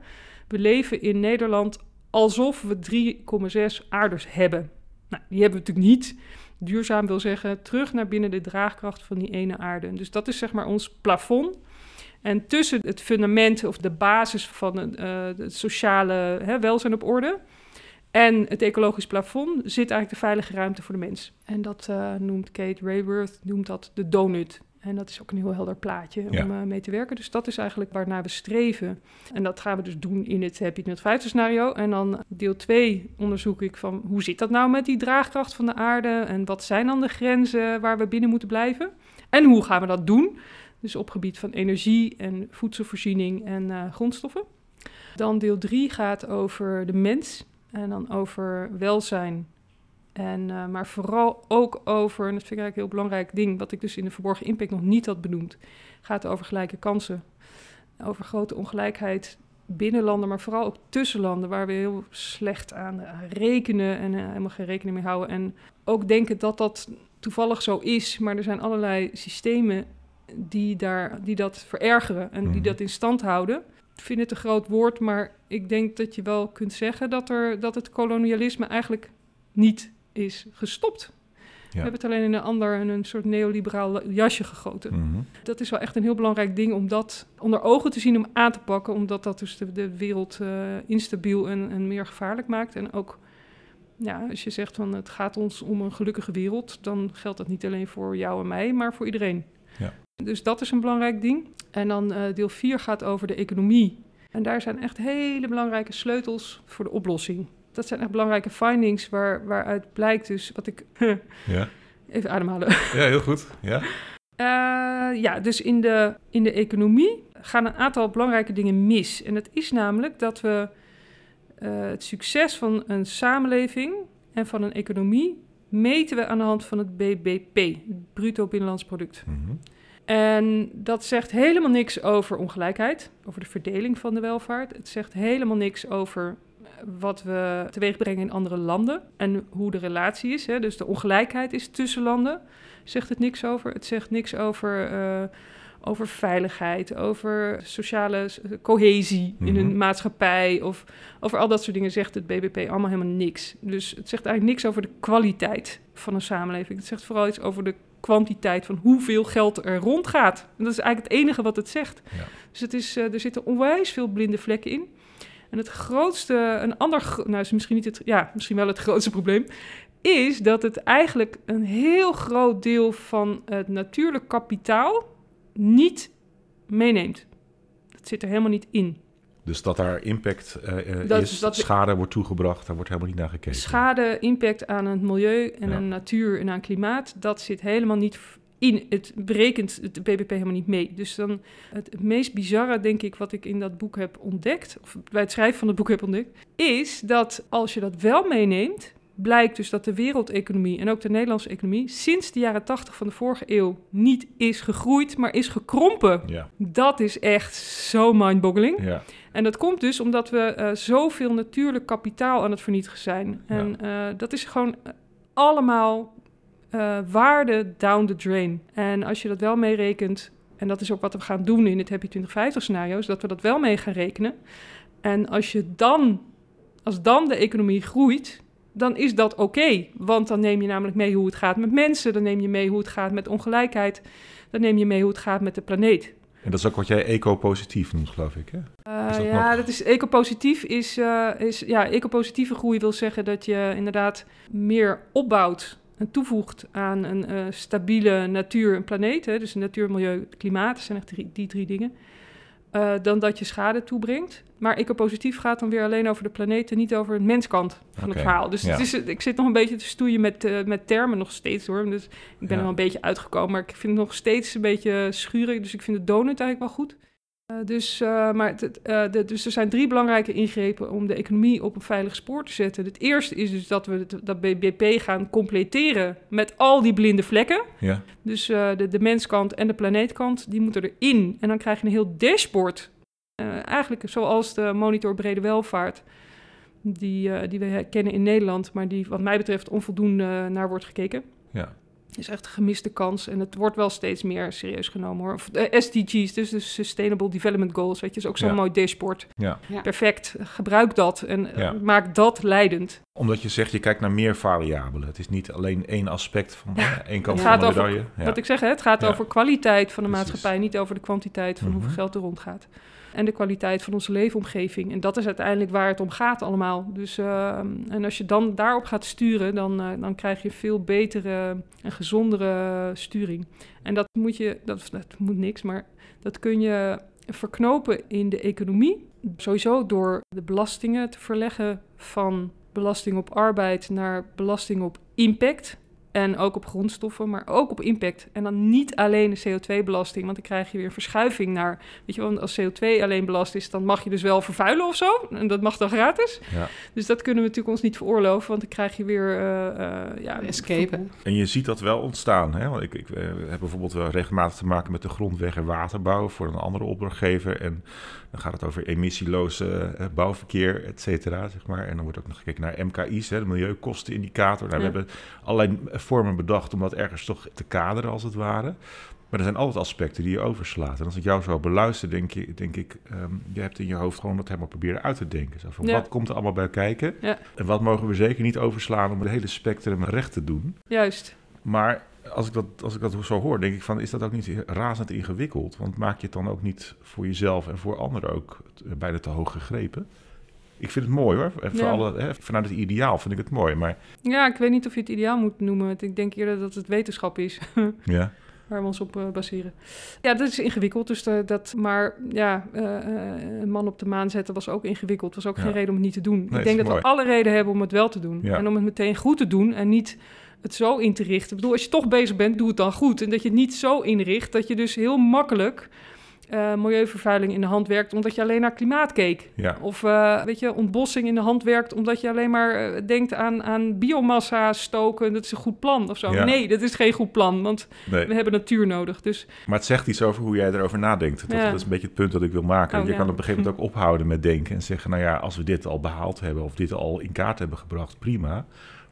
We leven in Nederland alsof we 3,6 aarders hebben. Nou, die hebben we natuurlijk niet. Duurzaam wil zeggen terug naar binnen de draagkracht van die ene aarde. Dus dat is zeg maar ons plafond. En tussen het fundament of de basis van uh, het sociale hè, welzijn op orde en het ecologisch plafond zit eigenlijk de veilige ruimte voor de mens. En dat uh, noemt Kate Rayworth, noemt dat de donut. En dat is ook een heel helder plaatje om uh, mee te werken. Dus dat is eigenlijk waarnaar we streven. En dat gaan we dus doen in het Happy Net 5 scenario. En dan deel 2 onderzoek ik van hoe zit dat nou met die draagkracht van de aarde? En wat zijn dan de grenzen waar we binnen moeten blijven? En hoe gaan we dat doen? Dus op gebied van energie en voedselvoorziening en uh, grondstoffen. Dan deel 3 gaat over de mens. En dan over welzijn en, uh, maar vooral ook over, en dat vind ik eigenlijk een heel belangrijk ding, wat ik dus in de verborgen impact nog niet had benoemd, gaat over gelijke kansen. Over grote ongelijkheid binnen landen, maar vooral ook tussen landen, waar we heel slecht aan rekenen en uh, helemaal geen rekening mee houden. En ook denken dat dat toevallig zo is, maar er zijn allerlei systemen die, daar, die dat verergeren en die mhm. dat in stand houden. vind het een groot woord, maar ik denk dat je wel kunt zeggen dat, er, dat het kolonialisme eigenlijk niet is gestopt. We hebben het alleen in een ander, een soort neoliberaal jasje gegoten. Mhm. Dat is wel echt een heel belangrijk ding om dat onder ogen te zien, om aan te pakken, omdat dat dus de, de wereld eh, instabiel en, en meer gevaarlijk maakt. En ook, ja, als je zegt van het gaat ons om een gelukkige wereld, dan geldt dat niet alleen voor jou en mij, maar voor iedereen. Ja. Dus dat is een belangrijk ding. En dan eh, deel 4 gaat over de economie. En daar zijn echt hele belangrijke sleutels voor de oplossing. Dat zijn echt belangrijke findings waar, waaruit blijkt dus wat ik... Ja. Even ademhalen. ja, heel goed. Ja. Eh, ja, dus in de, in de economie gaan een aantal belangrijke dingen mis. En dat is namelijk dat we eh, het succes van een samenleving en van een economie meten we aan de hand van het BBP, het bruto binnenlands product. Mhm. En dat zegt helemaal niks over ongelijkheid, over de verdeling van de welvaart. Het zegt helemaal niks over wat we teweeg brengen in andere landen en hoe de relatie is. Hè. Dus de ongelijkheid is tussen landen, zegt het niks over. Het zegt niks over, eh, over veiligheid, over sociale cohesie in Mhm. een maatschappij of over al dat soort dingen zegt het BBP allemaal helemaal niks. Dus het zegt eigenlijk niks over de kwaliteit van een samenleving. Het zegt vooral iets over de kwantiteit van hoeveel geld er rondgaat. En dat is eigenlijk het enige wat het zegt. Ja. Dus het is, eh, er zitten onwijs veel blinde vlekken in. En het grootste, een ander, nou is misschien niet het, ja, misschien wel het grootste probleem, is dat het eigenlijk een heel groot deel van het natuurlijk kapitaal niet meeneemt. Dat zit er helemaal niet in. Dus dat daar impact eh, Dat- is, dat- schade wordt toegebracht, daar wordt helemaal niet naar gekeken. Schade, impact aan het milieu en Ja. aan natuur en aan klimaat, dat zit helemaal niet in. Het berekent het BBP helemaal niet mee. Dus dan het, meest bizarre, denk ik, wat ik in dat boek heb ontdekt, of bij het schrijven van het boek heb ontdekt, is dat als je dat wel meeneemt, blijkt dus dat de wereldeconomie en ook de Nederlandse economie sinds de jaren 80 van de vorige eeuw niet is gegroeid, maar is gekrompen. Ja, Dat is echt zo mindboggling. ja. En dat komt dus omdat we eh, zoveel natuurlijk kapitaal aan het vernietigen zijn. En eh, dat is gewoon eh, allemaal eh, waarde down the drain. En als je dat wel meerekent, en dat is ook wat we gaan doen in het Happy 2050 scenario's, dat we dat wel mee gaan rekenen. En als je dan, als dan de economie groeit, dan is dat oké. Want dan neem je namelijk mee hoe het gaat met mensen, dan neem je mee hoe het gaat met ongelijkheid, dan neem je mee hoe het gaat met de planeet. En dat is ook wat jij eco-positief noemt, geloof ik, hè? Uh, Is dat ja, nog- dat is ecopositief. Is, uh, is, ja, ecopositieve groei wil zeggen dat je inderdaad meer opbouwt en toevoegt aan een uh, stabiele natuur en planeet. Hè, dus natuur, milieu, klimaat, dat zijn echt drie, die drie dingen. Uh, dan dat je schade toebrengt. Maar ecopositief gaat dan weer alleen over de planeet en niet over de menskant van het verhaal. Dus ja. het is, ik zit nog een beetje te stoeien met, uh, met termen nog steeds hoor. Dus ik ben Ja. er wel een beetje uitgekomen, maar ik vind het nog steeds een beetje schurig. Dus ik vind de donut eigenlijk wel goed. Uh, dus, uh, maar het, de, dus er zijn drie belangrijke ingrepen om de economie op een veilig spoor te zetten. Het eerste is dus dat we het, dat BBP gaan completeren met al die blinde vlekken. Ja. Dus de, de menskant en de planeetkant, die moeten erin. En dan krijg je een heel dashboard. Eigenlijk zoals de monitor brede welvaart, die, uh, die we kennen in Nederland, maar die wat mij betreft onvoldoende naar wordt gekeken. Is echt een gemiste kans. En het wordt wel steeds meer serieus genomen hoor. Of, uh, SDG's, dus de Sustainable Development Goals, weet je, is ook zo'n Ja. mooi dashboard. Ja. Ja. Perfect, gebruik dat en Ja. maak dat leidend. Omdat je zegt, je kijkt naar meer variabelen. Het is niet alleen één aspect van één kant van de over- medaille. Ja. Wat ik zeg, hè, het gaat Ja. over kwaliteit van de Precies. maatschappij, niet over de kwantiteit van Mhm. hoeveel geld er rondgaat. En de kwaliteit van onze leefomgeving. En dat is uiteindelijk waar het om gaat allemaal. Dus, uh, en als je dan daarop gaat sturen, dan, uh, dan krijg je veel betere en gezondere sturing. En dat moet je, dat, dat moet niks, maar dat kun je verknopen in de economie. Sowieso door de belastingen te verleggen van belasting op arbeid naar belasting op impact. En ook op grondstoffen, maar ook op impact. En dan niet alleen de CO2-belasting, want dan krijg je weer een verschuiving naar... Weet je wel, want als CO2 alleen belast is, dan mag je dus wel vervuilen of zo. En dat mag dan gratis. Ja. Dus dat kunnen we natuurlijk ons niet veroorloven, want dan krijg je weer... eh, eh, ja, Escapen. En je ziet dat wel ontstaan. Hè? Want ik, ik eh, heb bijvoorbeeld wel regelmatig te maken met de grondweg- en waterbouw voor een andere opdrachtgever. En dan gaat het over emissieloze eh, bouwverkeer, et cetera, zeg maar. En dan wordt ook nog gekeken naar MKI's, hè, de milieukostenindicator. Nou, Ja. We hebben allerlei vormen bedacht om dat ergens toch te kaderen, als het ware. Maar er zijn altijd aspecten die je overslaat. En als ik jou zo beluister, denk, je, denk ik, ehm, je hebt in je hoofd gewoon dat helemaal proberen uit te denken. Zo van, Ja. Wat komt er allemaal bij kijken? Ja. En wat mogen we zeker niet overslaan om het hele spectrum recht te doen? Juist. Maar als ik, dat, als ik dat zo hoor, denk ik van, is dat ook niet razend ingewikkeld? Want maak je het dan ook niet voor jezelf en voor anderen ook eh, bijna te hoog gegrepen? Ik vind het mooi hoor. En voor Ja. alle, hè, vanuit het ideaal vind ik het mooi. Maar Ja, ik weet niet of je het ideaal moet noemen. want Ik denk eerder dat het wetenschap is. ja, waar we ons op eh, baseren. Ja, dat is ingewikkeld. Dus de- dat, maar ja, eh, eh, een man op de maan zetten was ook ingewikkeld. Was ook Ja. geen reden om het niet te doen. ik denk dat mooi. we alle reden hebben om het wel te doen. Ja. En om het meteen goed te doen en niet het zo in te richten. Ik bedoel, als je toch bezig bent, doe het dan goed. En dat je het niet zo inricht dat je dus heel makkelijk eh, milieuvervuiling in de hand werkt omdat je alleen naar klimaat keek. ja, Of eh, weet je, ontbossing in de hand werkt omdat je alleen maar eh, denkt aan, aan biomassa stoken. Dat is een goed plan of zo. Ja. Nee, dat is geen goed plan, want nee. we hebben natuur nodig. Dus Maar het zegt iets over hoe jij erover nadenkt. Dat, Ja. dat is een beetje het punt dat ik wil maken. Oh, je kan op een gegeven moment ook ophouden met denken en zeggen... nou ja, als we dit al behaald hebben of dit al in kaart hebben gebracht, prima.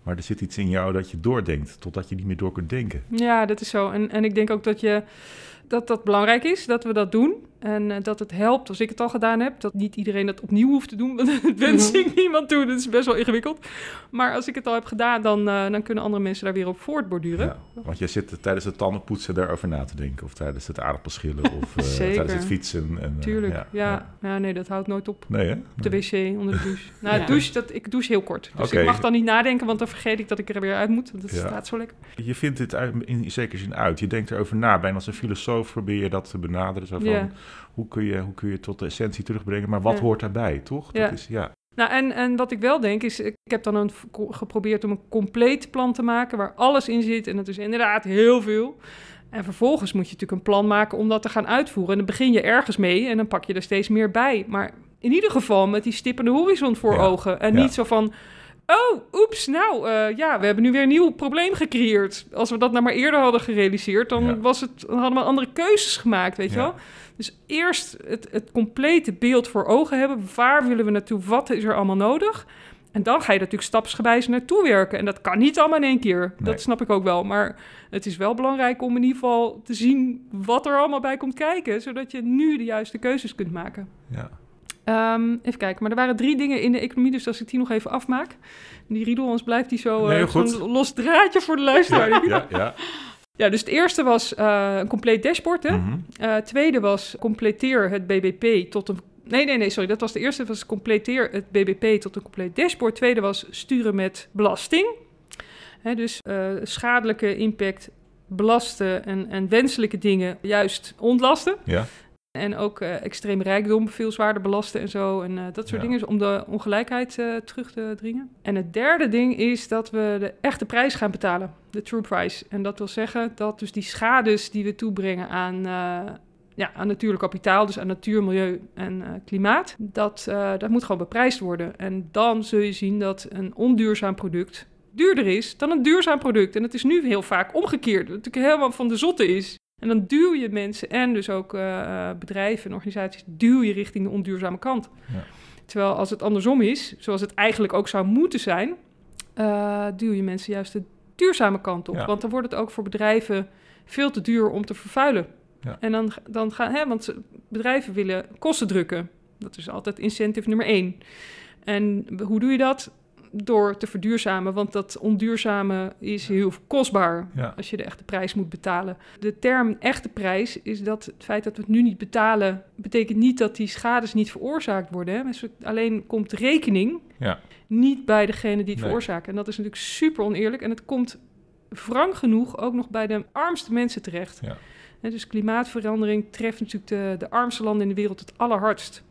Maar er zit iets in jou dat je doordenkt totdat je niet meer door kunt denken. ja, dat is zo. En, en ik denk ook dat, je, dat dat belangrijk is, dat we dat doen. En eh, dat het helpt als ik het al gedaan heb. Dat niet iedereen dat opnieuw hoeft te doen. Want dat wens ik niemand toe. Dat is best wel ingewikkeld. Maar als ik het al heb gedaan, dan, eh, dan kunnen andere mensen daar weer op voortborduren. Ja, want jij zit tijdens het tandenpoetsen daarover na te denken. Of tijdens het aardappelschillen of eh, tijdens het fietsen. En, Tuurlijk. ja, Ja, nee, dat houdt nooit op. Nee hè? Op de wc, onder de douche. Nou, douche, dat, ik douche heel kort. Dus ik mag dan niet nadenken, want dan vergeet ik dat ik er weer uit moet. Want Ja. staat zo lekker. Je vindt dit in zekere zin uit. Je denkt erover na. Bijna als een filosoof probeer je dat te benaderen. Zo van. Hoe, kun je, hoe kun je tot de essentie terugbrengen? Maar wat Ja. hoort daarbij, toch? Ja. Dat is, ja. Nou, en, en wat ik wel denk is, ik heb dan een, geprobeerd om een compleet plan te maken waar alles in zit. En dat is inderdaad heel veel. En vervolgens moet je natuurlijk een plan maken om dat te gaan uitvoeren. En dan begin je ergens mee en dan pak je er steeds meer bij. Maar in ieder geval met die stippende horizon voor Ja. ogen. En Ja. niet zo van, oh, oeps, nou eh, ja, we hebben nu weer een nieuw probleem gecreëerd. Als we dat nou maar eerder hadden gerealiseerd, dan, Ja. was het, dan hadden we andere keuzes gemaakt, weet je wel. Dus eerst het, het complete beeld voor ogen hebben. Waar willen we naartoe? Wat is er allemaal nodig? En dan ga je natuurlijk stapsgewijs naartoe werken. En dat kan niet allemaal in één keer. Nee. Dat snap ik ook wel. Maar het is wel belangrijk om in ieder geval te zien wat er allemaal bij komt kijken. Zodat je nu de juiste keuzes kunt maken. ja. Ehm, even kijken, maar er waren drie dingen in de economie, dus als ik die nog even afmaak. Die riedel, anders blijft die zo Nee, heel eh, los draadje voor de luisteraar. Ja, Ja, ja. Dus het eerste was eh, een compleet dashboard. Hè? Mhm. Eh, tweede was completeer het BBP tot een. Nee, nee, nee, sorry. Dat was de eerste. was completeer het BBP tot een compleet dashboard. Tweede was sturen met belasting. Hè, dus eh, schadelijke impact belasten en, en wenselijke dingen juist ontlasten. ja. En ook eh extreem rijkdom veel zwaarder belasten en zo. En eh, dat soort Ja. dingen, om de ongelijkheid eh, terug te dringen. En het derde ding is dat we de echte prijs gaan betalen. De true price. En dat wil zeggen dat dus die schades die we toebrengen aan, ja, aan natuurlijk kapitaal... dus aan natuur, milieu en klimaat... Dat, dat moet gewoon beprijsd worden. En dan zul je zien dat een onduurzaam product duurder is dan een duurzaam product. En het is nu heel vaak omgekeerd. Wat natuurlijk helemaal van de zotte is. En dan duw je mensen en dus ook eh, bedrijven en organisaties... duw je richting de onduurzame kant. Ja. Terwijl als het andersom is, zoals het eigenlijk ook zou moeten zijn... eh, duw je mensen juist de duurzame kant op. Ja. Want dan wordt het ook voor bedrijven veel te duur om te vervuilen. Ja. En dan, dan gaan, hè, want bedrijven willen kosten drukken. Dat is altijd incentive nummer één. En hoe doe je dat? Door te verduurzamen, want dat onduurzame is heel kostbaar Ja. als je de echte prijs moet betalen. De term echte prijs is dat het feit dat we het nu niet betalen, betekent niet dat die schades niet veroorzaakt worden. Hè? Dus alleen komt rekening Ja. niet bij degene die het Nee. veroorzaken. En dat is natuurlijk super oneerlijk. En het komt wrang genoeg ook nog bij de armste mensen terecht. Ja. Dus klimaatverandering treft natuurlijk de, de armste landen in de wereld het allerhardst.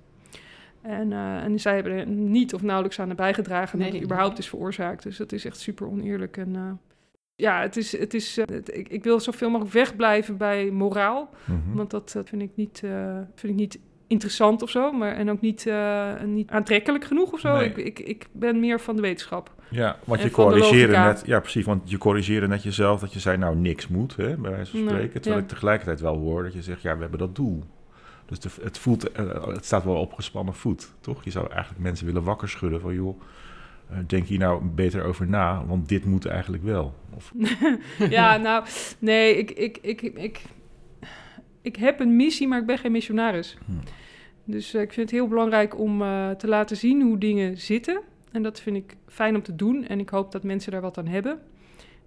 En, eh, en zij hebben er niet of nauwelijks aan bijgedragen dat Nee. het überhaupt is veroorzaakt. Dus dat is echt super oneerlijk. En eh, ja, het is, het is, eh, het- ik, ik wil zoveel mogelijk wegblijven bij moraal. Mhm. Want dat, dat vind, ik niet, eh, vind ik niet interessant of zo. Maar, en ook niet, eh, niet aantrekkelijk genoeg of zo. Nee. Ik, ik, ik ben meer van de wetenschap. Ja, want En je corrigeerde net, ja precies, want je corrigeerde net jezelf dat je zei nou niks moet, hè, bij wijze van Nee, spreken. Terwijl ja. ik tegelijkertijd wel hoor dat je zegt, ja, we hebben dat doel. Dus de, het, voelt, eh, het staat wel op gespannen voet, toch? Je zou eigenlijk mensen willen wakker schudden van, joh, eh, denk hier nou beter over na, want dit moet eigenlijk wel. Of, ja, nou, nee, ik, ik, ik, ik, ik heb een missie, maar ik ben geen missionaris. Hm. Dus eh, ik vind het heel belangrijk om eh, te laten zien hoe dingen zitten. En dat vind ik fijn om te doen. En ik hoop dat mensen daar wat aan hebben.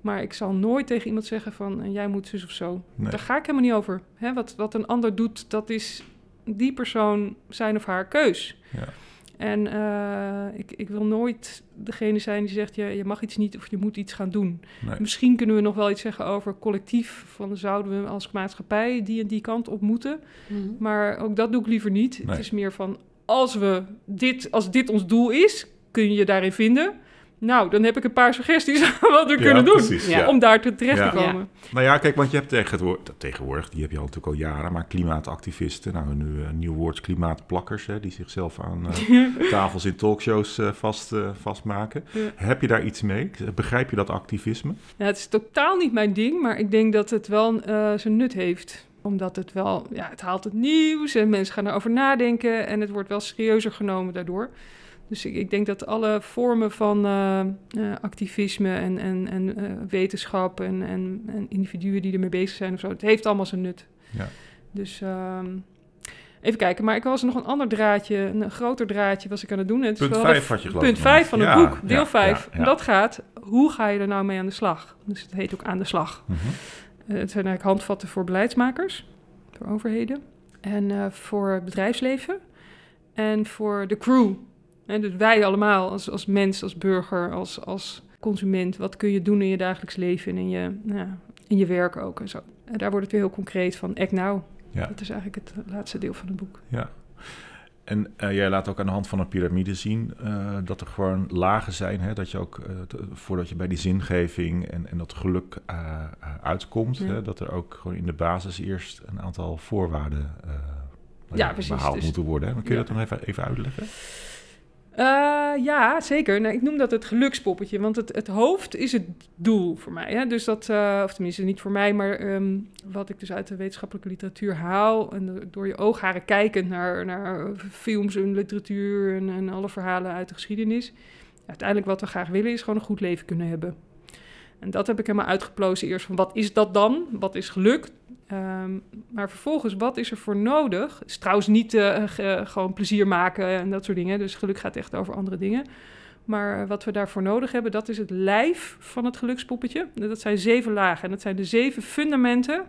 Maar ik zal nooit tegen iemand zeggen van... "En jij moet zus of zo. Nee. Daar ga ik helemaal niet over. Hè, wat, wat een ander doet, dat is die persoon zijn of haar keus. Ja. En eh, ik, ik wil nooit degene zijn die zegt... Je, je mag iets niet of je moet iets gaan doen. Nee. Misschien kunnen we nog wel iets zeggen over collectief. Van zouden we als maatschappij die en die kant op moeten. Mhm. Maar ook dat doe ik liever niet. Nee. Het is meer van, als, we dit, als dit ons doel is, kun je je daarin vinden. Nou, dan heb ik een paar suggesties wat we Ja, kunnen doen. precies, Ja. ja. Om daar te terecht Ja. te komen. Nou ja, kijk, want je hebt tegenwoordig, tegenwoordig, die heb je al natuurlijk al jaren, maar klimaatactivisten, nou nu een nieuw woord klimaatplakkers, hè, die zichzelf aan eh, tafels in talkshows eh, vast, eh, vastmaken. Ja. Heb je daar iets mee? Begrijp je dat activisme? Ja, het is totaal niet mijn ding, maar ik denk dat het wel eh, zijn nut heeft. Omdat het wel, ja, het haalt het nieuws en mensen gaan erover nadenken en het wordt wel serieuzer genomen daardoor. Dus ik, ik denk dat alle vormen van eh, eh, activisme en, en, en eh, wetenschap en, en, en individuen die ermee bezig zijn of zo, het heeft allemaal zijn nut. Ja. Dus ehm, even kijken, maar ik was nog een ander draadje, een groter draadje was ik aan het doen. Het is Punt wel 5 de- had je geloof ik Punt nog 5 niet. van het boek, deel ja, 5. ja. Dat gaat, hoe ga je er nou mee aan de slag? Dus het heet ook aan de slag. Eh, het zijn eigenlijk handvatten voor beleidsmakers, voor overheden en voor het bedrijfsleven en voor de crew. En dus wij allemaal als, als mens, als burger, als, als consument. Wat kun je doen in je dagelijks leven en in je, nou, ja, in je werk ook en zo. En daar wordt het weer heel concreet van act now. Ja. Dat is eigenlijk het laatste deel van het boek. Ja. En eh, jij laat ook aan de hand van een piramide zien eh, dat er gewoon lagen zijn. Hè? Dat je ook, eh, voordat je bij die zingeving en, en dat geluk eh, eh, uitkomt, Ja. hè? dat er ook gewoon in de basis eerst een aantal voorwaarden eh, Ja, precies. behaald Dus- moeten worden. Hè? Kun je Ja. dat nog even, even uitleggen? Eh, ja, zeker. Nou, ik noem dat het gelukspoppetje, want het, het hoofd is het doel voor mij. Hè? Dus dat, eh, of tenminste niet voor mij, maar ehm, wat ik dus uit de wetenschappelijke literatuur haal. En door je oogharen kijkend naar, naar films en literatuur en, en alle verhalen uit de geschiedenis. Uiteindelijk wat we graag willen is gewoon een goed leven kunnen hebben. En dat heb ik helemaal uitgeplozen eerst van wat is dat dan? Wat is geluk? Ehm, maar vervolgens, wat is er voor nodig? Is trouwens niet eh, ge- gewoon plezier maken en dat soort dingen. Dus geluk gaat echt over andere dingen. Maar wat we daarvoor nodig hebben, dat is het lijf van het gelukspoppetje. Dat zijn zeven lagen. En dat zijn de zeven fundamenten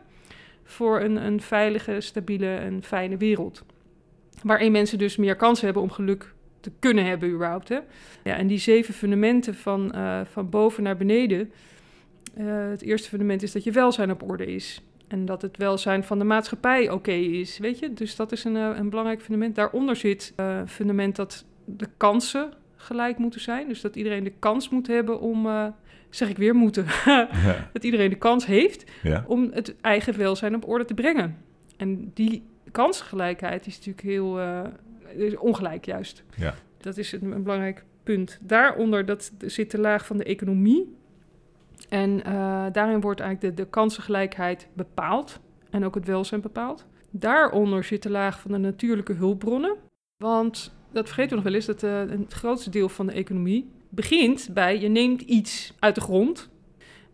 voor een, een veilige, stabiele en fijne wereld. Waarin mensen dus meer kans hebben om geluk te kunnen hebben überhaupt. Hè? Ja, en die zeven fundamenten van, eh, van boven naar beneden. eh, het eerste fundament is dat je welzijn op orde is. En dat het welzijn van de maatschappij oké is, weet je. Dus dat is een, eh, een belangrijk fundament. Daaronder zit een fundament dat de kansen gelijk moeten zijn. Dus dat iedereen de kans moet hebben om, eh, zeg ik weer moeten, Ja. dat iedereen de kans heeft ja. om het eigen welzijn op orde te brengen. En die kansgelijkheid is natuurlijk heel ongelijk juist. Ja. Dat is een, een belangrijk punt. Daaronder dat, zit de laag van de economie. En eh, daarin wordt eigenlijk de, de kansengelijkheid bepaald en ook het welzijn bepaald. Daaronder zit de laag van de natuurlijke hulpbronnen. Want dat vergeten we nog wel eens, dat eh, het grootste deel van de economie begint bij je neemt iets uit de grond,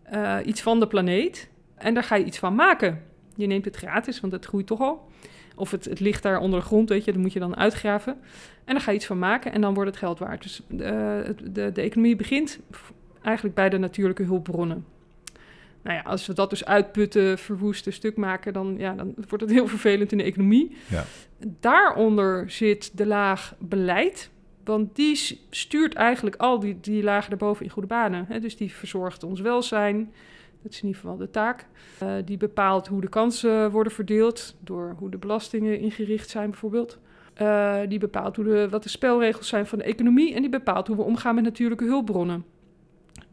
eh, iets van de planeet, en daar ga je iets van maken. Je neemt het gratis, want het groeit toch al. Of het, ligt daar onder de grond, weet je, dat moet je dan uitgraven. En dan ga je iets van maken en dan wordt het geld waard. Dus de, de economie begint eigenlijk bij de natuurlijke hulpbronnen. Nou ja, als we dat dus uitputten, verwoesten, stuk maken, dan, ja, dan wordt het heel vervelend in de economie. Ja. Daaronder zit de laag beleid. Want die stuurt eigenlijk al die, die lagen daarboven in goede banen. Hè? Dus die verzorgt ons welzijn. Dat is in ieder geval de taak. Eh, die bepaalt hoe de kansen worden verdeeld. Door hoe de belastingen ingericht zijn, bijvoorbeeld. Eh, die bepaalt hoe de, wat de spelregels zijn van de economie. En die bepaalt hoe we omgaan met natuurlijke hulpbronnen.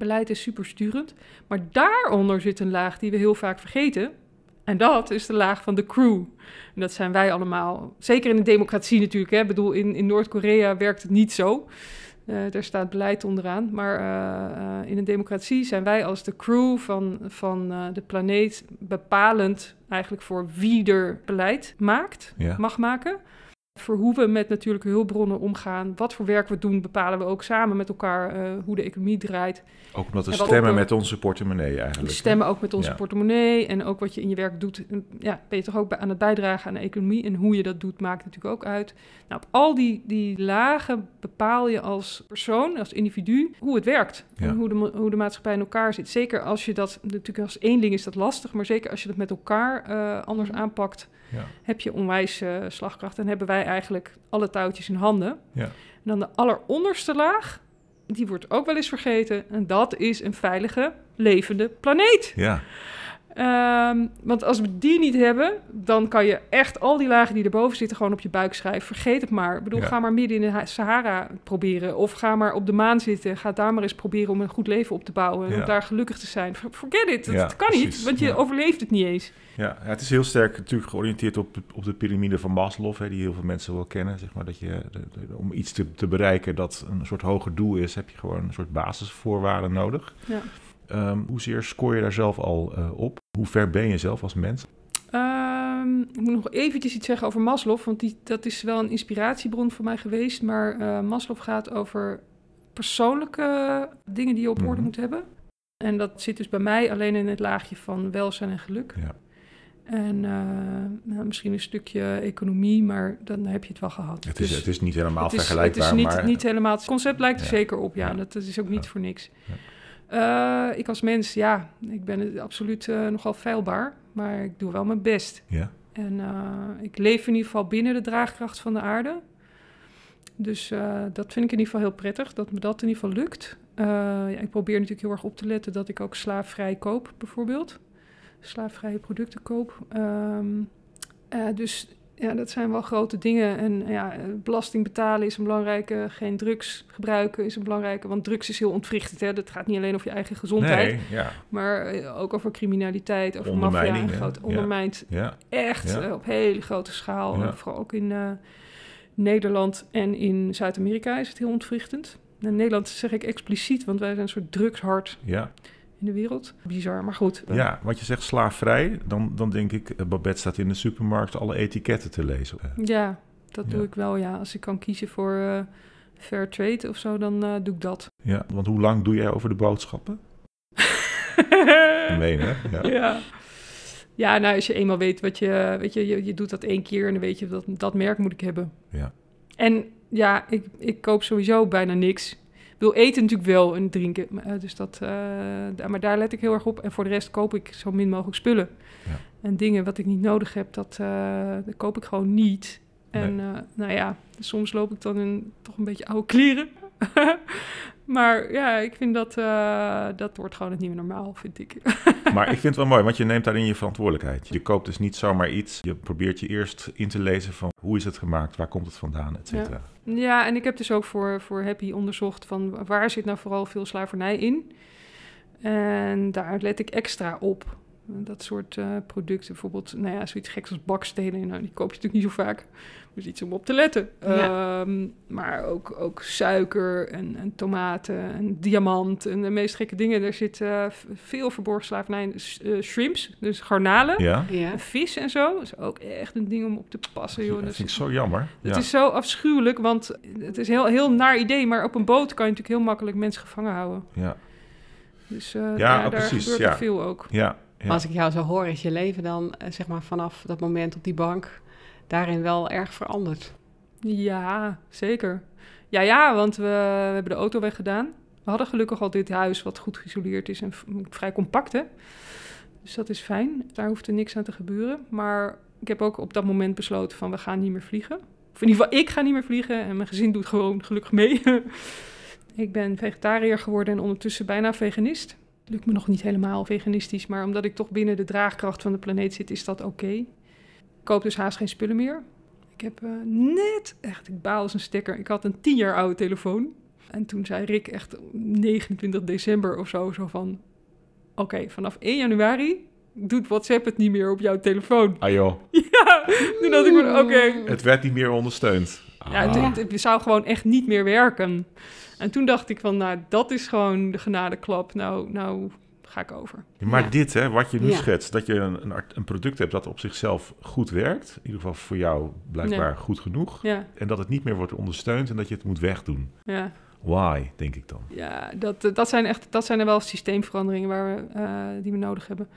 Beleid is supersturend. Maar daaronder zit een laag die we heel vaak vergeten. En dat is de laag van de crew. En dat zijn wij allemaal. Zeker in een democratie natuurlijk. Hè. Ik bedoel, in, in Noord-Korea werkt het niet zo. Eh, daar staat beleid onderaan. Maar eh, eh, in een democratie zijn wij als de crew van, van de planeet bepalend eigenlijk voor wie er beleid maakt, Ja. mag maken. Voor hoe we met natuurlijke hulpbronnen omgaan. Wat voor werk we doen, bepalen we ook samen met elkaar eh, hoe de economie draait. Ook omdat we stemmen ook, met onze portemonnee We eigenlijk. hè? stemmen ook met onze Ja. portemonnee en ook wat je in je werk doet. Ja, ben je toch ook aan het bijdragen aan de economie. En hoe je dat doet, maakt natuurlijk ook uit. Nou, op al die, die lagen bepaal je als persoon, als individu, hoe het werkt. Ja. En hoe de, hoe de maatschappij in elkaar zit. Zeker als je dat, natuurlijk als eenling is dat lastig, maar zeker als je dat met elkaar eh, anders aanpakt, Ja. heb je onwijs eh, slagkracht. En hebben wij eigenlijk alle touwtjes in handen. Ja. En dan de alleronderste laag, die wordt ook wel eens vergeten. En dat is een veilige, levende planeet. Ja, Ehm, want als we die niet hebben, dan kan je echt al die lagen die erboven zitten gewoon op je buik schrijven. Vergeet het maar. Ik bedoel, Ja. ga maar midden in de Ha- Sahara proberen. Of ga maar op de maan zitten. Ga daar maar eens proberen om een goed leven op te bouwen. En Ja. om daar gelukkig te zijn. For- Forget it. Dat, Ja, kan niet, want je overleeft het niet eens. ja. het is heel sterk natuurlijk georiënteerd op, op de piramide van Maslow, hè, die heel veel mensen wel kennen. Zeg maar, dat je, de- de- om iets te, te bereiken dat een soort hoger doel is, heb je gewoon een soort basisvoorwaarden nodig. Ja. Ehm, hoezeer scoor je daar zelf al eh, op? Hoe ver ben je zelf als mens? Ehm, ik moet nog eventjes iets zeggen over Maslow, want die, dat is wel een inspiratiebron voor mij geweest. Maar eh Maslow gaat over persoonlijke dingen die je op orde Mhm. moet hebben. En dat zit dus bij mij alleen in het laagje van welzijn en geluk. Ja. En eh, nou, misschien een stukje economie, maar dan heb je het wel gehad. Het is, Dus het is niet helemaal het is- vergelijkbaar, Het is niet, maar niet helemaal. Het concept lijkt er Ja. zeker op, ja. Ja. Dat, dat is ook niet voor niks. Eh, ik als mens, ja, ik ben absoluut eh, nogal feilbaar, maar ik doe wel mijn best. ja, En eh, ik leef in ieder geval binnen de draagkracht van de aarde. Dus dat vind ik in ieder geval heel prettig, dat me dat in ieder geval lukt. Ja, ik probeer natuurlijk heel erg op te letten dat ik ook slaafvrij koop, bijvoorbeeld. Slaafvrije producten koop. Eh, dus ja, dat zijn wel grote dingen. En ja, belasting betalen is een belangrijke. Geen drugs gebruiken is een belangrijke. Want drugs is heel ontwrichtend. Hè? Dat gaat niet alleen over je eigen gezondheid. nee, ja, Maar eh, ook over criminaliteit, over maffia. Groot ondermijnt ja, echt Ja. eh, op hele grote schaal. En Vooral ook in eh, Nederland en in Zuid-Amerika is het heel ontwrichtend. In Nederland zeg ik expliciet, want wij zijn een soort drugshart ja. In de wereld. Bizar, maar goed. Ja, want je zegt slaafvrij, dan, dan denk ik, eh, Babette staat in de supermarkt alle etiketten te lezen. Eh, Ja, dat doe ik wel, ja. Als ik kan kiezen voor eh fair trade of zo, dan doe ik dat. Ja, want hoe lang doe jij over de boodschappen? Meen, hè? Ja. Ja. Ja, nou, als je eenmaal weet wat je... Weet je, je, je doet dat één keer en dan weet je dat dat merk moet ik hebben. Ja. En ja, ik, ik koop sowieso bijna niks. Ik wil eten natuurlijk wel en drinken. maar, eh, Dus dat, da- maar daar let ik heel erg op. En voor de rest koop ik zo min mogelijk spullen. Ja. En dingen wat ik niet nodig heb, dat, eh, dat koop ik gewoon niet. En nou ja, soms loop ik dan in toch een beetje oude kleren. maar ja, ik vind dat, eh, dat wordt gewoon het nieuwe normaal, vind ik. Maar ik vind het wel mooi, want je neemt daarin je verantwoordelijkheid. Je koopt dus niet zomaar iets. Je probeert je eerst in te lezen van hoe is het gemaakt, waar komt het vandaan, et cetera. Ja, en ik heb dus ook voor, voor Happy onderzocht van waar zit nou vooral veel slavernij in. En daar let ik extra op. Dat soort eh, producten, bijvoorbeeld, nou ja, zoiets geks als bakstenen, nou, die koop je natuurlijk niet zo vaak. Dus iets om op te letten. Ja. Ehm, maar ook, ook suiker en, en tomaten en diamant en de meest gekke dingen. Er zit eh, veel verborgen slavernij eh, shrimps, dus garnalen. Ja, Ja. En vis en zo is ook echt een ding om op te passen, joh. dat Dat vind ik zo jammer. het Ja. is zo afschuwelijk, want het is een heel, heel naar idee. Maar op een boot kan je natuurlijk heel makkelijk mensen gevangen houden. Ja, Dus eh, Ja, ja, oh, daar precies, gebeurt ja. er veel ook. ja, ja. Als ik jou zo hoor, is je leven dan zeg maar vanaf dat moment op die bank daarin wel erg veranderd. Ja, zeker. Ja, ja, want we, we hebben de auto weggedaan. We hadden gelukkig al dit huis wat goed geïsoleerd is en vrij compact. Dus dat is fijn. Daar hoeft er niks aan te gebeuren. Maar ik heb ook op dat moment besloten van we gaan niet meer vliegen. Of in ieder geval, ik ga niet meer vliegen en mijn gezin doet gewoon gelukkig mee. ik ben vegetariër geworden en ondertussen bijna veganist. Lukt me nog niet helemaal veganistisch, maar omdat ik toch binnen de draagkracht van de planeet zit, is dat oké. Koop dus haast geen spullen meer. Ik heb eh, net, echt, ik baal als een stekker. Ik had een tien jaar oude telefoon. En toen zei Rick echt op 29 december of zo, zo van... Oké, vanaf 1 januari doet WhatsApp het niet meer op jouw telefoon. Ah joh, Ja, toen dacht ik van, oké. het werd niet meer ondersteund. Ja, Ah. het, het zou gewoon echt niet meer werken. En toen dacht ik van, nou, dat is gewoon de genadeklap. Nou, nou ga ik over. Maar Ja. dit, hè, wat je nu Ja. schetst, dat je een, een, product hebt dat op zichzelf goed werkt, in ieder geval voor jou blijkbaar goed genoeg, Ja, en dat het niet meer wordt ondersteund en dat je het moet wegdoen. ja. Why, denk ik dan. Ja, dat, dat, zijn echt, dat zijn er wel systeemveranderingen waar we, eh, die we nodig hebben.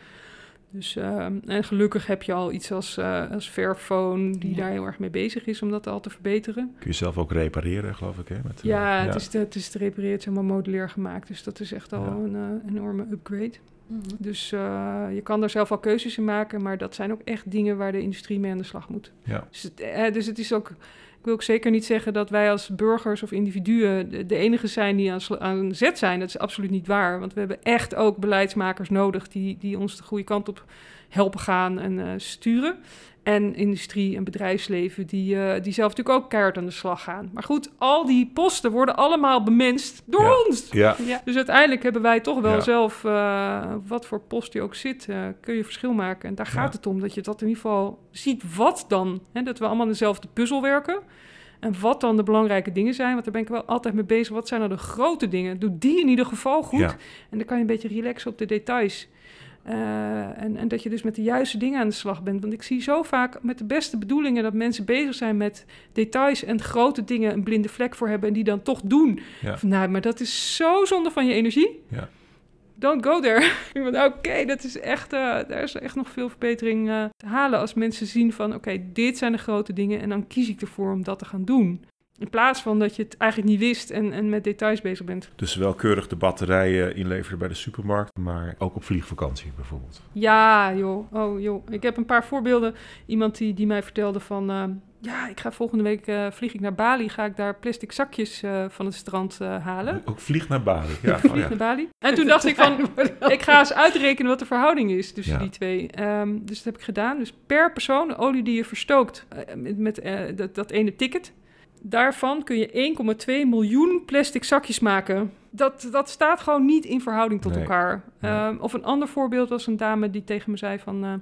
Dus, ehm, en gelukkig heb je al iets als, eh als Fairphone, die Ja. daar heel erg mee bezig is om dat al te verbeteren. Kun je zelf ook repareren, geloof ik, hè? Met, eh, Ja, Het, is te, het is te repareren, het is helemaal modulair gemaakt. Dus dat is echt al Ja. een eh, enorme upgrade. Mhm. Dus eh, je kan daar zelf al keuzes in maken, maar dat zijn ook echt dingen waar de industrie mee aan de slag moet. Ja. Dus, het, eh, dus het is ook, ik wil ook zeker niet zeggen dat wij als burgers of individuen de, de enige zijn die aan, aan zet zijn. Dat is absoluut niet waar, want we hebben echt ook beleidsmakers nodig die, die ons de goede kant op helpen gaan en eh, sturen. En industrie en bedrijfsleven die, eh, die zelf natuurlijk ook keihard aan de slag gaan. Maar goed, al die posten worden allemaal bemenst door Ja. ons. Ja, Ja. Dus uiteindelijk hebben wij toch wel Ja. zelf, eh, wat voor post je ook zit, eh, kun je verschil maken. En daar gaat Ja. het om, dat je dat in ieder geval ziet wat dan. Hè, dat we allemaal aan dezelfde puzzel werken. En wat dan de belangrijke dingen zijn, want daar ben ik wel altijd mee bezig. Wat zijn nou de grote dingen? Doe die in ieder geval goed. Ja. En dan kan je een beetje relaxen op de details. Eh, en, en dat je dus met de juiste dingen aan de slag bent. Want ik zie zo vaak met de beste bedoelingen dat mensen bezig zijn met details en grote dingen een blinde vlek voor hebben en die dan toch doen. Ja. Van, nou, maar dat is zo zonde van je energie. Ja. Don't go there. Oké, dat is echt, eh, daar is echt nog veel verbetering eh, te halen als mensen zien van, oké, dit zijn de grote dingen en dan kies ik ervoor om dat te gaan doen. In plaats van dat je het eigenlijk niet wist en, en met details bezig bent. dus wel keurig de batterijen inleveren bij de supermarkt, maar ook op vliegvakantie bijvoorbeeld. Ja, joh. Oh, joh. Ik heb een paar voorbeelden. Iemand die, die mij vertelde van... eh, ja, ik ga volgende week eh, vlieg ik naar Bali. Ga ik daar plastic zakjes eh, van het strand eh, halen. Ook vlieg naar Bali. Ja, Ik vlieg oh ja. naar Bali. En toen dacht ik van... Ik ga eens uitrekenen wat de verhouding is tussen Ja. die twee. Ehm, dus dat heb ik gedaan. Dus per persoon, de olie die je verstookt met, met dat, dat ene ticket... Daarvan kun je 1,2 miljoen plastic zakjes maken. Dat, dat staat gewoon niet in verhouding tot Nee. elkaar. Nee. Ehm, of een ander voorbeeld was een dame die tegen me zei van... eh,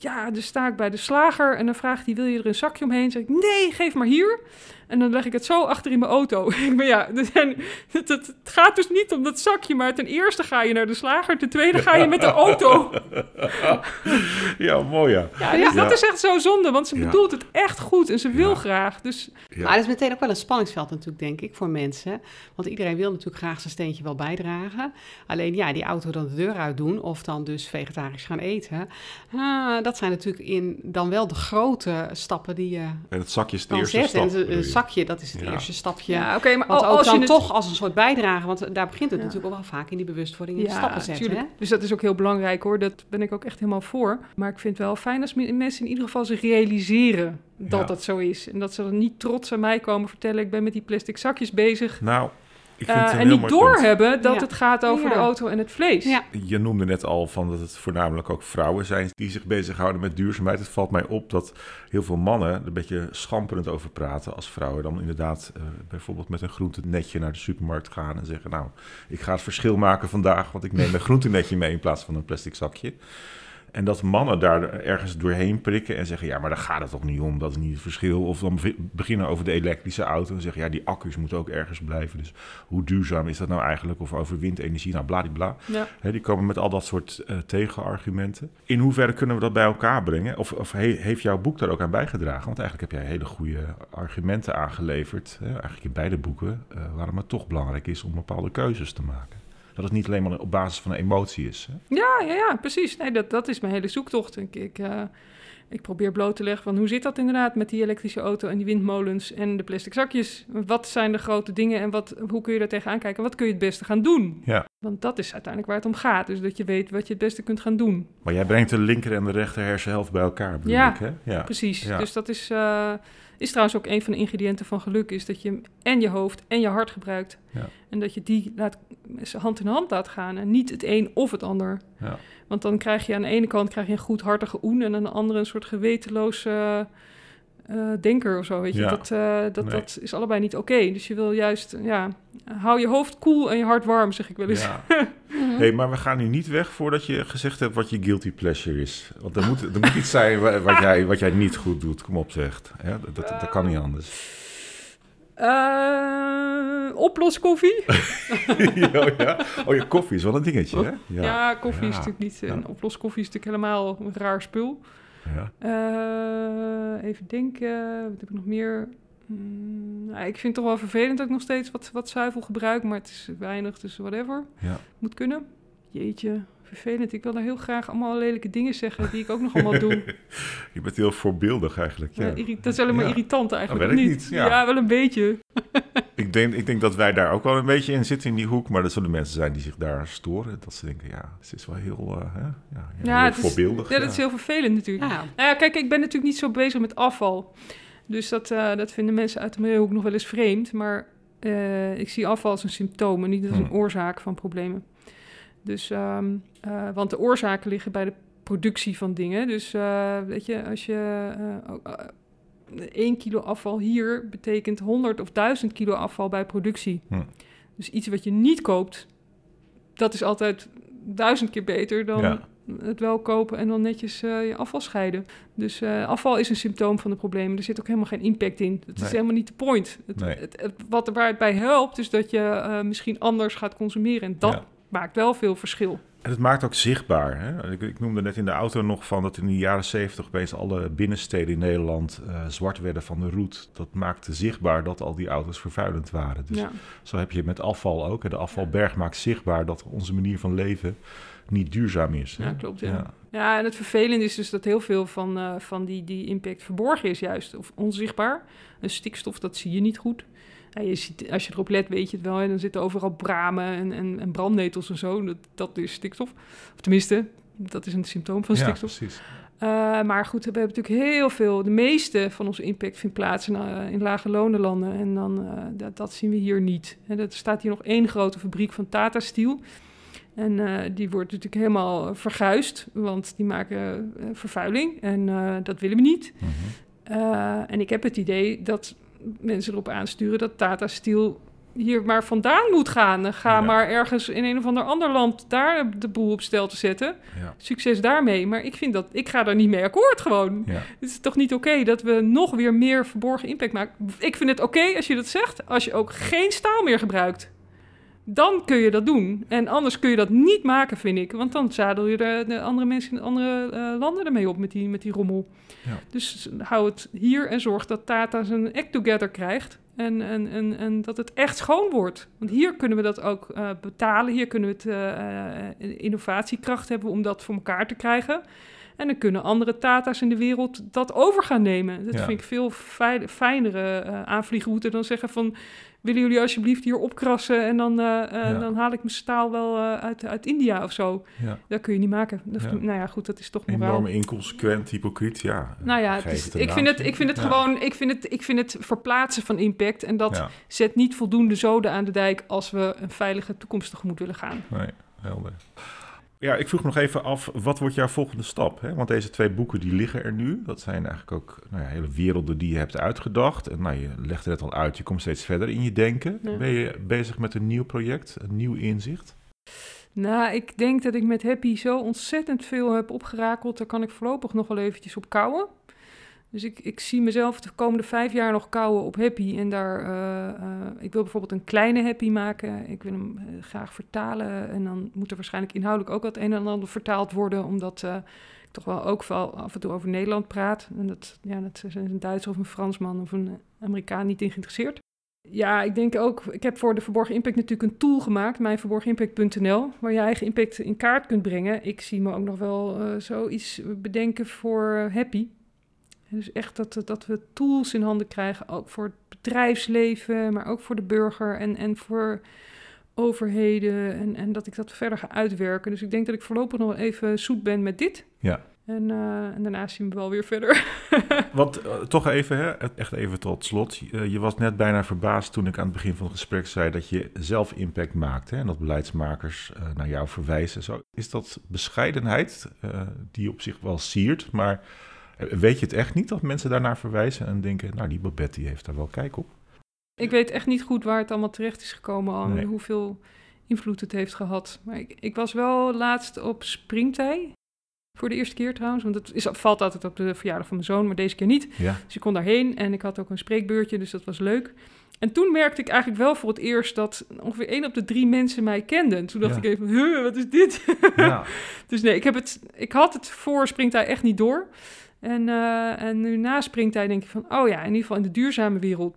ja, dus sta ik bij de slager en dan vraagt hij, wil je er een zakje omheen? Zeg ik, nee, geef maar hier. En dan leg ik het zo achter in mijn auto. ik ben ja, er zijn- het, het, het gaat dus niet om dat zakje, maar ten eerste ga je naar de slager, ten tweede ga je met de auto. ja, mooi ja. Ja, dus Ja. dat is echt zo zonde, want ze Ja. bedoelt het echt goed en ze wil Ja. graag. Dus Ja. Maar dat is meteen ook wel een spanningsveld natuurlijk, denk ik, voor mensen. Want iedereen wil natuurlijk graag zijn steentje wel bijdragen. Alleen ja, die auto dan de deur uit doen of dan dus vegetarisch gaan eten. ah, dat zijn natuurlijk in, dan wel de grote stappen die je En het zakje is de dan eerste zet. stap. En? Zakje, dat is het Ja. eerste stapje. ja, oké, maar Want al- ook als je dan het... toch als een soort bijdrage, want daar begint het Ja. natuurlijk ook wel vaak in die bewustwording, in de stappen zetten. tuurlijk. Hè? Dus dat is ook heel belangrijk hoor. Dat ben ik ook echt helemaal voor. Maar ik vind het wel fijn als me- mensen in ieder geval zich realiseren dat Ja. dat zo is. En dat ze dan niet trots aan mij komen vertellen... ik ben met die plastic zakjes bezig. Nou, Eh, en niet doorhebben dat Ja. het gaat over Ja. de auto en het vlees. Ja. Je noemde net al van dat het voornamelijk ook vrouwen zijn die zich bezighouden met duurzaamheid. Het valt mij op dat heel veel mannen er een beetje schamperend over praten. Als vrouwen dan inderdaad eh, bijvoorbeeld met een groentenetje naar de supermarkt gaan en zeggen: Nou, ik ga het verschil maken vandaag, want ik neem een groentenetje mee in plaats van een plastic zakje. En dat mannen daar ergens doorheen prikken en zeggen: Ja, maar daar gaat het toch niet om, dat is niet het verschil. Of dan be- beginnen over de elektrische auto en zeggen: Ja, die accu's moeten ook ergens blijven. Dus hoe duurzaam is dat nou eigenlijk? Of over windenergie, nou bladibla. Ja. Hè, die komen met al dat soort eh, tegenargumenten. In hoeverre kunnen we dat bij elkaar brengen? Of, of he- heeft jouw boek daar ook aan bijgedragen? Want eigenlijk heb jij hele goede argumenten aangeleverd, hè, eigenlijk in beide boeken, eh, waarom het toch belangrijk is om bepaalde keuzes te maken. Dat het niet alleen maar op basis van een emotie is. Hè? Ja, ja, ja, precies. Nee, dat, dat is mijn hele zoektocht. Ik, ik, eh, ik probeer bloot te leggen van hoe zit dat inderdaad met die elektrische auto en die windmolens en de plastic zakjes. Wat zijn de grote dingen en wat, hoe kun je daar tegenaan kijken? Wat kun je het beste gaan doen? Ja. Want dat is uiteindelijk waar het om gaat. Dus dat je weet wat je het beste kunt gaan doen. Maar jij brengt de linker en de rechter hersenhelft bij elkaar, bedoel Ja, ik, hè? Ja. Precies. Ja. Dus dat is, eh, is trouwens ook een van de ingrediënten van geluk. Is dat je en je hoofd en je hart gebruikt. Ja. En dat je die laat, hand in hand laat gaan. En niet het een of het ander. Ja. Want dan krijg je aan de ene kant krijg je een goedhartige oen... en aan de andere een soort gewetenloze eh, denker of zo. Weet je? Ja. Dat, eh, dat, Nee. dat is allebei niet oké. Dus je wil juist, ja, hou je hoofd koel en je hart warm, zeg ik wel eens. Ja. hey, maar we gaan nu niet weg voordat je gezegd hebt wat je guilty pleasure is. Want er moet, er moet iets zijn wa- wat jij, wat jij niet goed doet. Kom op, zegt. Ja, dat, dat, dat kan niet anders. Eh, oploskoffie. oh, ja. oh ja, koffie is wel een dingetje, hè? Ja, koffie is Ja. natuurlijk niet... Ja. Een oploskoffie is natuurlijk helemaal een raar spul. Ja. Eh, even denken, wat heb ik nog meer? Mm, nou, ik vind het toch wel vervelend dat ik nog steeds wat, wat zuivel gebruik, maar het is weinig, dus whatever. Ja. Moet kunnen. Jeetje, vervelend. Ik wil daar heel graag allemaal lelijke dingen zeggen die ik ook nog allemaal doe. Je bent heel voorbeeldig eigenlijk. Ja. Ja, dat is alleen maar Ja. irritant eigenlijk. Dat weet of ik niet? niet, ja. wel een beetje. Ik, denk, ik denk dat wij daar ook wel een beetje in zitten in die hoek. Maar dat zullen mensen zijn die zich daar storen. Dat ze denken, ja, het is wel heel, eh, hè? Ja, ja, Ja, heel het is- voorbeeldig. Ja, dat is heel vervelend natuurlijk. Ja, Nou ja, kijk, ik ben natuurlijk niet zo bezig met afval. Dus dat, eh, dat vinden mensen uit de milieuhoek nog wel eens vreemd. Maar eh, ik zie afval als een symptoom en niet als een Hmm. oorzaak van problemen. Dus, ehm, eh, want de oorzaken liggen bij de productie van dingen. Dus eh, weet je, als je ook, eh, 1 kilo afval hier betekent 100 of 1000 kilo afval bij productie. Hmm. Dus iets wat je niet koopt, dat is altijd duizend keer beter dan Ja. het wel kopen en dan netjes je afval scheiden. Dus afval is een symptoom van de problemen. Er zit ook helemaal geen impact in. Het is helemaal niet de point. Het, Nee. het, het- wat er waar het bij helpt, is dat je misschien anders gaat consumeren. En dat Ja. maakt wel veel verschil. En het maakt ook zichtbaar. Hè? Ik, ik noemde net in de auto nog van dat in de jaren zeventig opeens alle binnensteden in Nederland eh, zwart werden van de roet. Dat maakte zichtbaar dat al die auto's vervuilend waren. Dus ja. zo heb je met afval ook. hè. De afvalberg maakt zichtbaar dat onze manier van leven niet duurzaam is. hè. Ja, klopt, ja. Ja, en het vervelende is dus dat heel veel van, eh, van die, die impact verborgen is juist. Of onzichtbaar. En stikstof, dat zie je niet goed. Ja, je ziet, als je erop let, weet je het wel. En dan zitten overal bramen en, en, en brandnetels en zo. Dat, dat is stikstof. Of tenminste, dat is een symptoom van Ja, stikstof. precies. Eh, maar goed, we hebben natuurlijk heel veel... De meeste van onze impact vindt plaats in, eh, in lage lonenlanden. En dan, eh, dat, dat zien we hier niet. En er staat hier nog één grote fabriek van Tata Steel... En die wordt natuurlijk helemaal verguisd, want die maken vervuiling en dat willen we niet. Mhm. En ik heb het idee dat mensen erop aansturen dat Tata Steel hier maar vandaan moet gaan. Ga Ja. maar ergens in een of ander ander land daar de boel op stel te zetten. Ja. Succes daarmee. Maar ik vind dat ik ga daar niet mee akkoord gewoon. Ja. Het is toch niet oké dat we nog weer meer verborgen impact maken. Ik vind het oké als je dat zegt, als je ook geen staal meer gebruikt. Dan kun je dat doen. En anders kun je dat niet maken, vind ik. Want dan zadel je de, de andere mensen in andere eh, landen ermee op met die, met die rommel. Ja. Dus hou het hier en zorg dat Tata zijn act together krijgt. En, en, en, en dat het echt schoon wordt. Want hier kunnen we dat ook eh, betalen. Hier kunnen we het eh, innovatiekracht hebben om dat voor elkaar te krijgen. En dan kunnen andere Tata's in de wereld dat over gaan nemen. Dat Ja. vind ik veel fijn- fijnere eh aanvliegroute dan zeggen van... willen jullie alsjeblieft hier opkrassen en dan, eh, eh, Ja. dan haal ik mijn staal wel eh, uit, uit India of zo. Ja. Dat kun je niet maken. Dat, Ja. Nou ja, goed, dat is toch moraal. Enorm inconsequent, hypocriet, ja. Nou ja, het Geef is- het een ik, vind het, ik vind het Ja. gewoon, ik vind het, ik vind het verplaatsen van impact. En dat Ja, zet niet voldoende zoden aan de dijk als we een veilige toekomst tegemoet willen gaan. nee, helder. Ja, ik vroeg nog even af, wat wordt jouw volgende stap? Hè? Want deze twee boeken die liggen er nu. Dat zijn eigenlijk ook nou ja, hele werelden die je hebt uitgedacht. En nou, je legde het al uit, je komt steeds verder in je denken. Ja. Ben je bezig met een nieuw project, een nieuw inzicht? Nou, ik denk dat ik met Happy zo ontzettend veel heb opgerakeld. Daar kan ik voorlopig nog wel eventjes op kouwen. Dus ik, ik zie mezelf de komende vijf jaar nog kouwen op Happy. En daar, eh, eh, ik wil bijvoorbeeld een kleine Happy maken. Ik wil hem eh, graag vertalen. En dan moet er waarschijnlijk inhoudelijk ook wat een en ander vertaald worden. Omdat ik toch wel ook af en toe over Nederland praat. En dat, ja, dat een Duitser of een Fransman of een Amerikaan niet in geïnteresseerd. Ja, ik denk ook, ik heb voor de Verborgen Impact natuurlijk een tool gemaakt, mijnverborgenimpact.nl, waar je eigen impact in kaart kunt brengen. Ik zie me ook nog wel zoiets bedenken voor Happy. Dus echt dat, dat we tools in handen krijgen, ook voor het bedrijfsleven, maar ook voor de burger en, en voor overheden. En, en dat ik dat verder ga uitwerken. Dus ik denk dat ik voorlopig nog even zoet ben met dit. Ja. En, eh, en daarna zien we wel weer verder. Want eh, toch even, hè, echt even tot slot. Eh, je was net bijna verbaasd toen ik aan het begin van het gesprek zei dat je zelf impact maakt. Hè, en dat beleidsmakers naar jou verwijzen. Zo, is dat bescheidenheid die op zich wel siert, maar weet je het echt niet dat mensen daarnaar verwijzen en denken, nou die Babette die heeft daar wel kijk op? Ik weet echt niet goed waar het allemaal terecht is gekomen al Nee. hoeveel invloed het heeft gehad. Maar ik, ik was wel laatst op springtij Voor de eerste keer trouwens, want het is, valt altijd op de verjaardag van mijn zoon, maar deze keer niet. Ja. Dus ik kon daarheen en ik had ook een spreekbeurtje, dus dat was leuk. En toen merkte ik eigenlijk wel voor het eerst dat ongeveer één op de drie mensen mij kenden. En toen dacht Ja. ik even, huh, wat is dit? Ja. dus nee, ik, heb het, ik had het voor Springtij echt niet door. En, eh, en nu na Springtij denk ik van, oh ja, in ieder geval in de duurzame wereld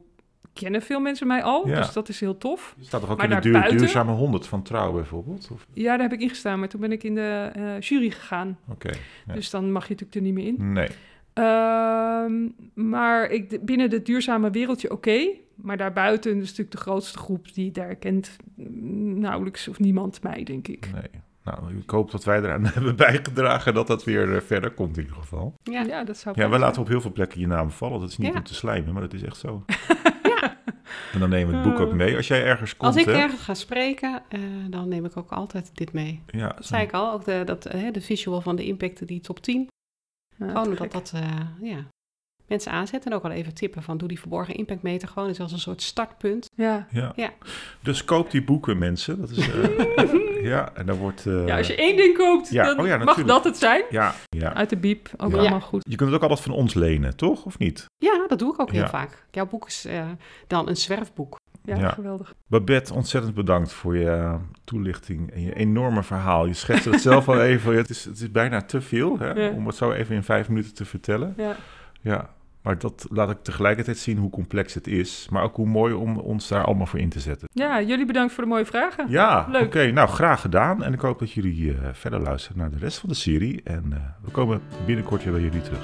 kennen veel mensen mij al. Ja. Dus dat is heel tof. Je staat toch ook Maar in de duur, daarbuiten? duurzame 100 van Trouw bijvoorbeeld? Of? Ja, daar heb ik ingestaan, maar toen ben ik in de eh, jury gegaan. Oké, Ja. Dus dan mag je natuurlijk er niet meer in. nee. Ehm, maar ik, binnen het duurzame wereldje oké. maar daarbuiten is natuurlijk de grootste groep die daar kent mm, nauwelijks of niemand mij, denk ik. nee. Nou, ik hoop dat wij eraan hebben bijgedragen dat dat weer eh, verder komt in ieder geval. Ja. Ja, dat zou Ja, we laten op heel veel plekken je naam vallen. Dat is niet Ja. om te slijmen, maar dat is echt zo. En dan nemen we het boek ook mee. Als jij ergens komt, Als ik hè? ergens ga spreken, eh, dan neem ik ook altijd dit mee. Ja, Dat zei ik al, ook de, dat, eh, de visual van de impact, die top 10. Ja, Gewoon dat eh, ja, mensen aanzetten. En ook al even tippen van doe die verborgen impactmeter gewoon. is als een soort startpunt. Ja. ja. Ja. Dus koop die boeken, mensen. Dat is, eh, ja, en dan wordt... eh, ja, als je één ding koopt, ja, dan oh ja, mag dat het zijn. ja, ja. Uit de biep, ook Ja. allemaal goed. Je kunt het ook altijd van ons lenen, toch? Of niet? Ja, dat doe ik ook heel vaak. Jouw boek is eh, dan een zwerfboek. Ja, Ja. geweldig. Babette, ontzettend bedankt voor je toelichting en je enorme verhaal. Je schetste het zelf al even. Het is, het is bijna te veel hè, Ja. om het zo even in vijf minuten te vertellen. Ja. Ja, maar dat laat ik tegelijkertijd zien hoe complex het is. Maar ook hoe mooi om ons daar allemaal voor in te zetten. ja, jullie bedankt voor de mooie vragen. Ja, Leuk. oké. nou, graag gedaan. En ik hoop dat jullie eh, verder luisteren naar de rest van de serie. En eh, we komen binnenkort weer bij jullie terug.